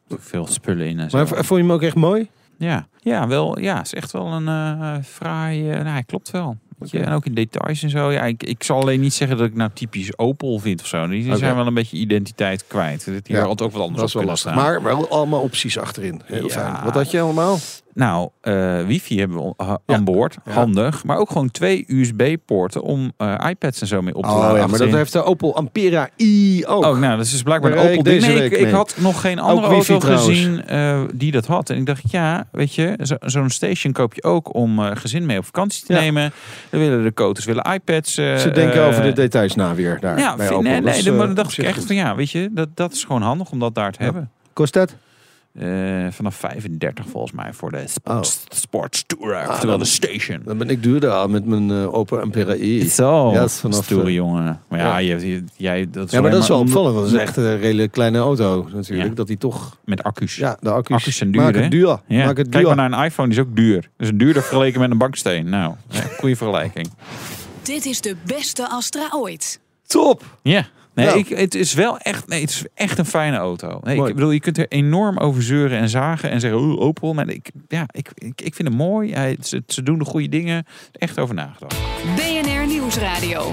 Speaker 5: Veel spullen in en zo.
Speaker 4: Maar vond je hem ook echt mooi?
Speaker 5: Ja, ja, wel. Ja, is echt wel een eh fraai. eh, nou, klopt wel.
Speaker 4: Oké.
Speaker 5: En ook in details en zo. Ja, ik, ik zal alleen niet zeggen dat ik nou typisch Opel vind of zo. Die zijn wel een beetje identiteit kwijt. Die
Speaker 4: Ja,
Speaker 5: had ook wat anders
Speaker 4: Dat is wel lastig.
Speaker 5: staan.
Speaker 4: Maar wel allemaal opties achterin. Heel
Speaker 5: Ja.
Speaker 4: fijn. Wat had je allemaal?
Speaker 5: Nou, eh, wifi hebben we
Speaker 4: Ja.
Speaker 5: aan boord.
Speaker 4: Ja.
Speaker 5: Handig. Maar ook gewoon twee USB-poorten om eh, iPads en zo mee op te laden.
Speaker 4: Oh ja, maar dat heeft de Opel Ampera i ook.
Speaker 5: Oh, nou, dat is dus blijkbaar een
Speaker 4: reed
Speaker 5: Opel
Speaker 4: ik deze
Speaker 5: Nee, ik,
Speaker 4: week
Speaker 5: ik
Speaker 4: mee.
Speaker 5: had nog geen andere auto
Speaker 4: trouwens.
Speaker 5: gezien eh, die dat had. En ik dacht, ja, weet je, zo- zo'n station koop je ook om gezin mee op vakantie te nemen. Dan willen de koters willen iPads.
Speaker 4: Ze denken over de details na weer daar.
Speaker 5: Ja,
Speaker 4: bij
Speaker 5: vind-
Speaker 4: Opel.
Speaker 5: nee, nee, maar dan dacht ik echt
Speaker 4: goed.
Speaker 5: van ja, weet je, dat, dat is gewoon handig om dat daar te hebben.
Speaker 4: Kost dat?
Speaker 5: Eh, vanaf 35 volgens mij voor de sports, sports tour,
Speaker 4: Ah,
Speaker 5: oftewel
Speaker 4: dan-
Speaker 5: de station.
Speaker 4: Dan ben ik duurder al met mijn eh, Opel Ampera i.
Speaker 5: Zo,
Speaker 4: Ja, dat is vanaf,
Speaker 5: stoere
Speaker 4: eh,
Speaker 5: jongen. Maar ja,
Speaker 4: ja.
Speaker 5: Je, je- jij, dat is
Speaker 4: Ja, maar dat is wel opvallend. Dat is echt een redelijk kleine auto natuurlijk.
Speaker 5: Ja.
Speaker 4: Dat die toch...
Speaker 5: Met accu's.
Speaker 4: Ja, de accu's,
Speaker 5: Accu's zijn duur,
Speaker 4: Maak
Speaker 5: hè?
Speaker 4: het duur.
Speaker 5: Ja,
Speaker 4: Maak het
Speaker 5: Kijk
Speaker 4: duur.
Speaker 5: maar naar een iPhone, die is ook duur. Dat is duurder vergeleken met een banksteen. Nou, goede vergelijking.
Speaker 3: Dit is de beste Astra ooit.
Speaker 4: Top!
Speaker 5: Ja. Nee,
Speaker 4: Nou.
Speaker 5: ik, het is wel echt, nee, het is echt een fijne auto. Nee,
Speaker 4: Mooi.
Speaker 5: ik bedoel, je kunt er enorm over zeuren en zagen en zeggen, oeh, Opel. Maar ik, ja, ik, ik, ik vind het mooi. Hij, ze, ze doen de goede dingen. Echt over nagedacht.
Speaker 3: BNR Nieuwsradio.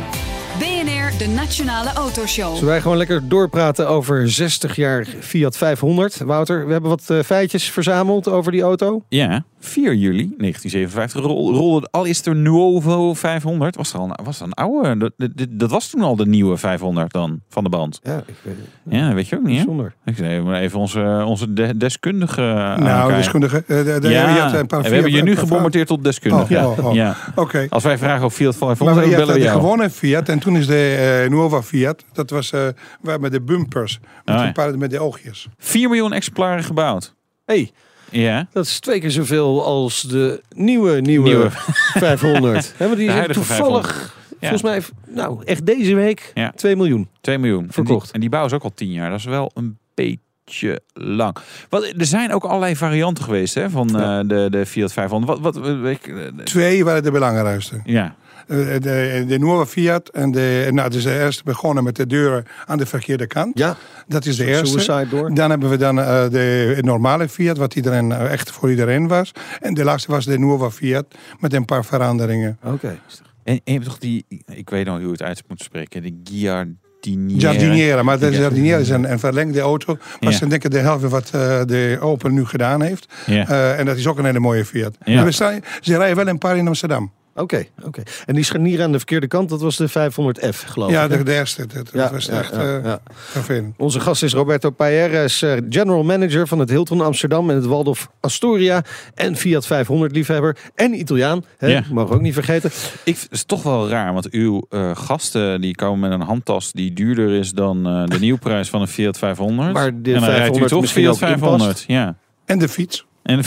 Speaker 3: BNR, de Nationale Autoshow.
Speaker 4: Zullen wij gewoon lekker doorpraten over 60 jaar Fiat 500? Wouter, we hebben wat eh, feitjes verzameld over die auto.
Speaker 5: Ja, 4 juli 1957 rol- rolde de allereerste Nuovo 500. Was er al een, was er een oude? Dat, dat, dat was toen al de nieuwe 500 dan, van de band.
Speaker 4: Ja, ik weet het.
Speaker 5: Ja, weet je ook niet, hè?
Speaker 4: Bijzonder.
Speaker 5: Ik zei, maar even onze, onze de- deskundige
Speaker 9: Nou,
Speaker 5: aankijken.
Speaker 9: deskundige. eh, de- de-
Speaker 5: Ja,
Speaker 9: een paar
Speaker 5: en we hebben je nu gebombardeerd tot deskundige.
Speaker 9: Oh, oh, oh.
Speaker 5: Ja.
Speaker 9: Oké.
Speaker 5: Als wij vragen of Fiat 500,
Speaker 9: Maar
Speaker 5: dan
Speaker 9: je hebt
Speaker 5: bellen we
Speaker 9: gewone Fiat en toen is de eh, Nuova Fiat. Dat was eh, waar met de bumpers. Met,
Speaker 5: Oh, ja.
Speaker 9: een paar, met de oogjes.
Speaker 5: 4 miljoen exemplaren gebouwd.
Speaker 4: hey,
Speaker 5: Ja.
Speaker 4: dat is twee keer zoveel als de nieuwe, nieuwe,
Speaker 5: Nieuwe.
Speaker 4: 500. Hebben die
Speaker 5: De
Speaker 4: zijn
Speaker 5: huidige
Speaker 4: toevallig,
Speaker 5: Ja.
Speaker 4: volgens mij, nou echt deze week,
Speaker 5: Ja.
Speaker 4: 2 miljoen.
Speaker 5: 2 miljoen.
Speaker 4: Verkocht.
Speaker 5: En die, en die bouwen ze ook al 10 jaar. Dat is wel een beetje lang. Wat, er zijn ook allerlei varianten geweest hè, van
Speaker 4: Ja.
Speaker 5: eh, de, de Fiat 500. Wat, wat, ik,
Speaker 9: Twee waren de belangrijkste.
Speaker 5: ja.
Speaker 9: De, de, de nieuwe Fiat. En de, nou, dus de eerste begonnen met de deuren aan de verkeerde kant.
Speaker 4: Ja,
Speaker 9: Dat is de eerste.
Speaker 4: Suicide door.
Speaker 9: Dan hebben we dan eh, de normale Fiat, wat iedereen, eh, echt voor iedereen was. En de laatste was de nieuwe Fiat met een paar veranderingen.
Speaker 4: oké.
Speaker 5: En je hebt toch die, ik weet nog hoe het uit moet spreken, de Giardiniera.
Speaker 9: Jardiniera, maar de
Speaker 5: Ja.
Speaker 9: Jardiniera is een, een verlengde auto. Was
Speaker 5: Ja.
Speaker 9: denk ik de helft wat eh, de Opel nu gedaan heeft.
Speaker 5: Ja.
Speaker 9: Eh, en dat is ook een hele mooie Fiat.
Speaker 5: Ja.
Speaker 9: En we staan, ze rijden wel een paar in Amsterdam.
Speaker 4: Oké, oké. En die scharnier aan de verkeerde kant, dat was de 500F, geloof
Speaker 9: Ja,
Speaker 4: ik. hè?
Speaker 9: de, de eerste. Dat,
Speaker 4: Ja,
Speaker 9: dat was
Speaker 4: ja,
Speaker 9: echt
Speaker 4: ja,
Speaker 9: eh,
Speaker 4: ja.
Speaker 9: vervelend.
Speaker 4: Onze gast is Roberto Payer, hij is eh, general manager van het Hilton Amsterdam en het Waldorf Astoria. En Fiat 500 liefhebber en Italiaan. Hè?
Speaker 5: Ja.
Speaker 4: Mogen we ook niet vergeten.
Speaker 5: Ik, het is toch wel raar, want uw eh, gasten die komen met een handtas die duurder is dan eh, de nieuwprijs van een Fiat 500.
Speaker 4: Waar de
Speaker 5: en dan rijdt u
Speaker 4: 500
Speaker 5: toch Fiat
Speaker 4: ook in
Speaker 5: 500.
Speaker 4: past.
Speaker 5: Ja.
Speaker 9: En de fiets.
Speaker 5: En de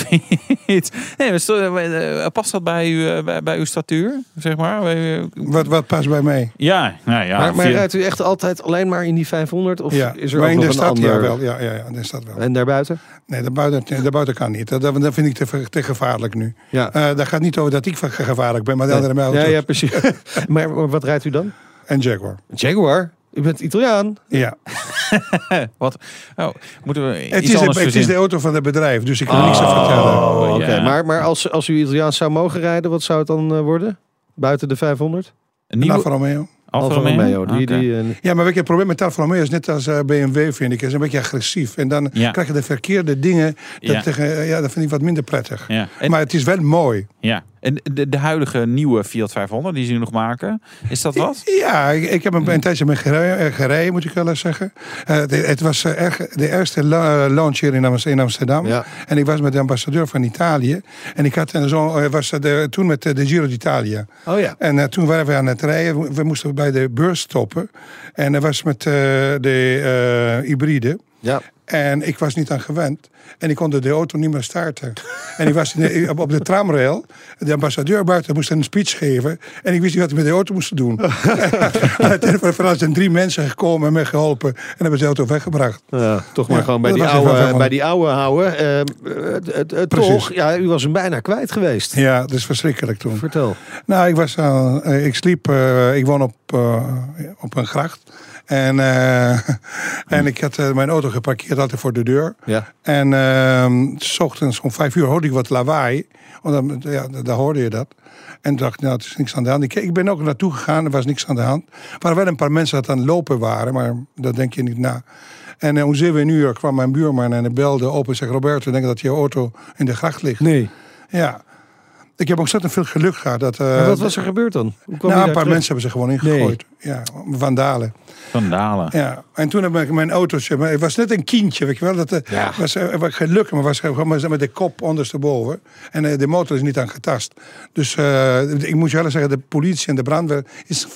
Speaker 5: fiets. Nee, eh, past dat bij, u, eh, bij, bij uw statuur, zeg maar? Bij, eh,
Speaker 9: Wat, wat past bij mij?
Speaker 5: ja, nou ja.
Speaker 4: maar rijdt u echt altijd alleen maar in die 500? Of
Speaker 9: ja,
Speaker 4: is er
Speaker 9: maar
Speaker 4: ook
Speaker 9: in
Speaker 4: nog
Speaker 9: de
Speaker 4: een
Speaker 9: stad
Speaker 4: ander?
Speaker 9: ja, wel. Ja, ja, ja, in de stad wel.
Speaker 4: En daarbuiten?
Speaker 9: Nee, de buiten, de buiten kan niet. Dat, dat vind ik te, te gevaarlijk nu.
Speaker 4: Ja.
Speaker 9: Eh, dat gaat niet over dat ik gevaarlijk ben, maar de andere mij
Speaker 4: ja, ja, precies. maar, maar wat rijdt u dan?
Speaker 9: En Jaguar.
Speaker 4: Jaguar? U bent Italiaan?
Speaker 9: Ja.
Speaker 5: Wat? Oh, moeten we
Speaker 9: Het
Speaker 5: iets
Speaker 9: is, het is de auto van het bedrijf, dus ik kan niks vertellen.
Speaker 4: Oh, oké.
Speaker 5: ja.
Speaker 4: Maar, maar als, als u Italiaans zou mogen rijden, wat zou het dan eh, worden? Buiten de 500?
Speaker 5: Een nieuwe
Speaker 9: Alfa Romeo.
Speaker 5: Alfa Romeo?
Speaker 4: Die, die, eh,
Speaker 9: Ja, maar weet je, het probleem met Alfa Romeo is net als eh, BMW, vind ik. is een beetje agressief. En dan
Speaker 5: Ja.
Speaker 9: krijg je de verkeerde dingen. Dat,
Speaker 5: Ja.
Speaker 9: tegen, ja, dat vind ik wat minder prettig.
Speaker 5: Ja. En,
Speaker 9: Maar het is wel mooi.
Speaker 5: ja. En de, de huidige nieuwe Fiat 500 die ze nu nog maken, is dat wat?
Speaker 9: Ja, ik, ik heb een, een tijdje mee gereden, eh, gereden, moet ik wel eens zeggen. Eh, het, het was eh, erg, de eerste la- launch hier in, Am- in Amsterdam.
Speaker 4: Ja.
Speaker 9: En ik was met de ambassadeur van Italië. En ik had een zo, was de, toen met de Giro d'Italia.
Speaker 4: Oh ja.
Speaker 9: En toen waren we aan het rijden. We- We moesten bij de beurs stoppen. En dat was met eh, de eh, hybride.
Speaker 4: Ja.
Speaker 9: En ik was niet aan gewend. En ik kon de auto niet meer starten. en ik was de- op de tramrail. De ambassadeur buiten moest een speech geven. En ik wist niet wat ik met de auto moest doen. Uiteindelijk zijn drie mensen gekomen en me geholpen. En hebben ze de auto weggebracht.
Speaker 4: Ja, toch maar
Speaker 9: Ja,
Speaker 4: gewoon bij die, oude, bij die oude houden. Het- het-
Speaker 9: Precies.
Speaker 4: toch, ja, u was hem bijna kwijt geweest.
Speaker 9: Ja, dat is verschrikkelijk toen.
Speaker 4: Vertel.
Speaker 9: Nou, ik, was, aan- eh, ik sliep, ik woon op, op een gracht. En, eh, en ik had eh, mijn auto geparkeerd altijd voor de deur.
Speaker 4: Ja.
Speaker 9: En ehm, s ochtends om vijf uur hoorde ik wat lawaai. Want dan, ja, daar hoorde je dat. En dacht, nou, het is niks aan de hand. Ik, ik ben ook naartoe gegaan, er was niks aan de hand. Er waren wel een paar mensen dat aan het lopen waren, maar dat denk je niet na. En eh, om zeven uur kwam mijn buurman en hij belde op en zei... Roberto, denk dat je auto in de gracht ligt.
Speaker 4: Nee.
Speaker 9: Ja. Ik heb ontzettend veel geluk gehad. Dat, eh,
Speaker 4: Maar wat was er gebeurd dan? Hoe kwam
Speaker 9: nou, een paar mensen hebben ze gewoon ingegooid. Ja, vandalen.
Speaker 5: Vandalen.
Speaker 9: Ja. En toen heb ik mijn autootje... maar Het was net een kindje, weet je wel. Dat eh,
Speaker 4: Ja.
Speaker 9: was, eh, was geluk, maar was gewoon met- met de kop ondersteboven. En eh, de motor is niet aan getast. Dus eh, ik moet je wel zeggen, de politie en de brandweer is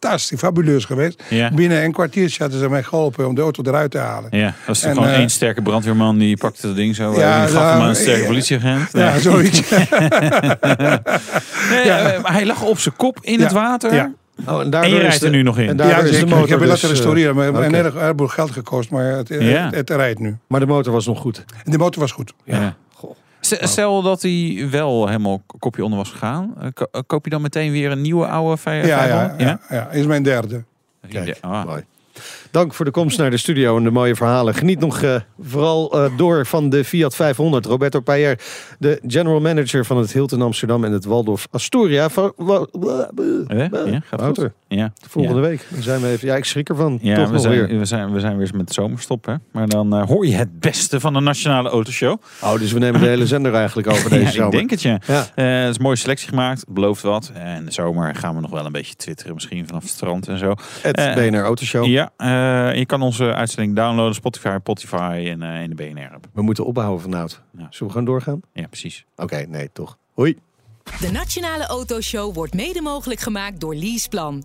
Speaker 9: fantastisch, fabuleus geweest.
Speaker 5: Ja.
Speaker 9: Binnen een kwartiertje hadden ze mij geholpen om de auto eruit te halen.
Speaker 5: Ja, dat is toch
Speaker 9: En,
Speaker 5: gewoon
Speaker 9: eh,
Speaker 5: één sterke brandweerman die pakte dat ding zo.
Speaker 9: Ja,
Speaker 5: Ja, die gaf
Speaker 9: nou,
Speaker 5: hem aan een sterke
Speaker 9: eh,
Speaker 5: politieagent.
Speaker 9: Ja, zoiets.
Speaker 5: Nee, eh, maar hij lag op zijn kop in
Speaker 9: Ja.
Speaker 5: het water.
Speaker 9: Ja.
Speaker 4: Oh, en, daardoor
Speaker 5: En je
Speaker 4: is
Speaker 5: rijdt er nu nog in.
Speaker 4: En
Speaker 9: ja,
Speaker 4: is de
Speaker 9: zeker.
Speaker 4: motor
Speaker 9: ik heb het
Speaker 4: dus,
Speaker 9: laten
Speaker 4: eh,
Speaker 9: restaureren. Maar
Speaker 4: oké.
Speaker 9: een heleboel geld gekost, maar het,
Speaker 5: Ja.
Speaker 9: het, het rijdt nu.
Speaker 4: Maar de motor was nog goed.
Speaker 9: En de motor was goed.
Speaker 5: Ja. Stel dat hij wel helemaal kopje onder was gegaan. eh, ko- eh, Koop je dan meteen weer een nieuwe oude vij-
Speaker 9: Ja,
Speaker 5: 500?
Speaker 9: ja, ja, ja. Is mijn derde.
Speaker 4: Kijk,
Speaker 5: Ah.
Speaker 4: Dank voor de komst naar de studio en de mooie verhalen. Geniet nog eh, vooral eh, door van de Fiat 500. Roberto Payer, de general manager van het Hilton Amsterdam en het Waldorf Astoria. Van,
Speaker 5: Eh, Ja, gaat Ja.
Speaker 4: volgende week. Zijn we even. Ja, ik schrik ervan.
Speaker 5: Ja,
Speaker 4: Toch
Speaker 5: we zijn,
Speaker 4: weer.
Speaker 5: we, zijn, we zijn weer eens met de zomerstop. Hè? Maar dan hoor je het beste van de Nationale Autoshow.
Speaker 4: Oh, dus we nemen de hele zender eigenlijk over deze
Speaker 5: ja,
Speaker 4: zomer.
Speaker 5: ik denk het, ja.
Speaker 4: Ja.
Speaker 5: Eh, er is een mooie selectie gemaakt. Het belooft wat. En de zomer gaan we nog wel een beetje twitteren. Misschien vanaf het strand en zo.
Speaker 4: Het
Speaker 5: Eh,
Speaker 4: BNR Autoshow.
Speaker 5: Ja, je kan onze uitzending downloaden. Spotify, Spotify en eh, in de BNR-app.
Speaker 4: We moeten ophouden vanavond.
Speaker 5: Ja.
Speaker 4: Zullen we gaan doorgaan?
Speaker 5: Ja, precies.
Speaker 4: Oké, nee, toch. Hoi.
Speaker 2: De Nationale Autoshow wordt mede mogelijk gemaakt door Leaseplan.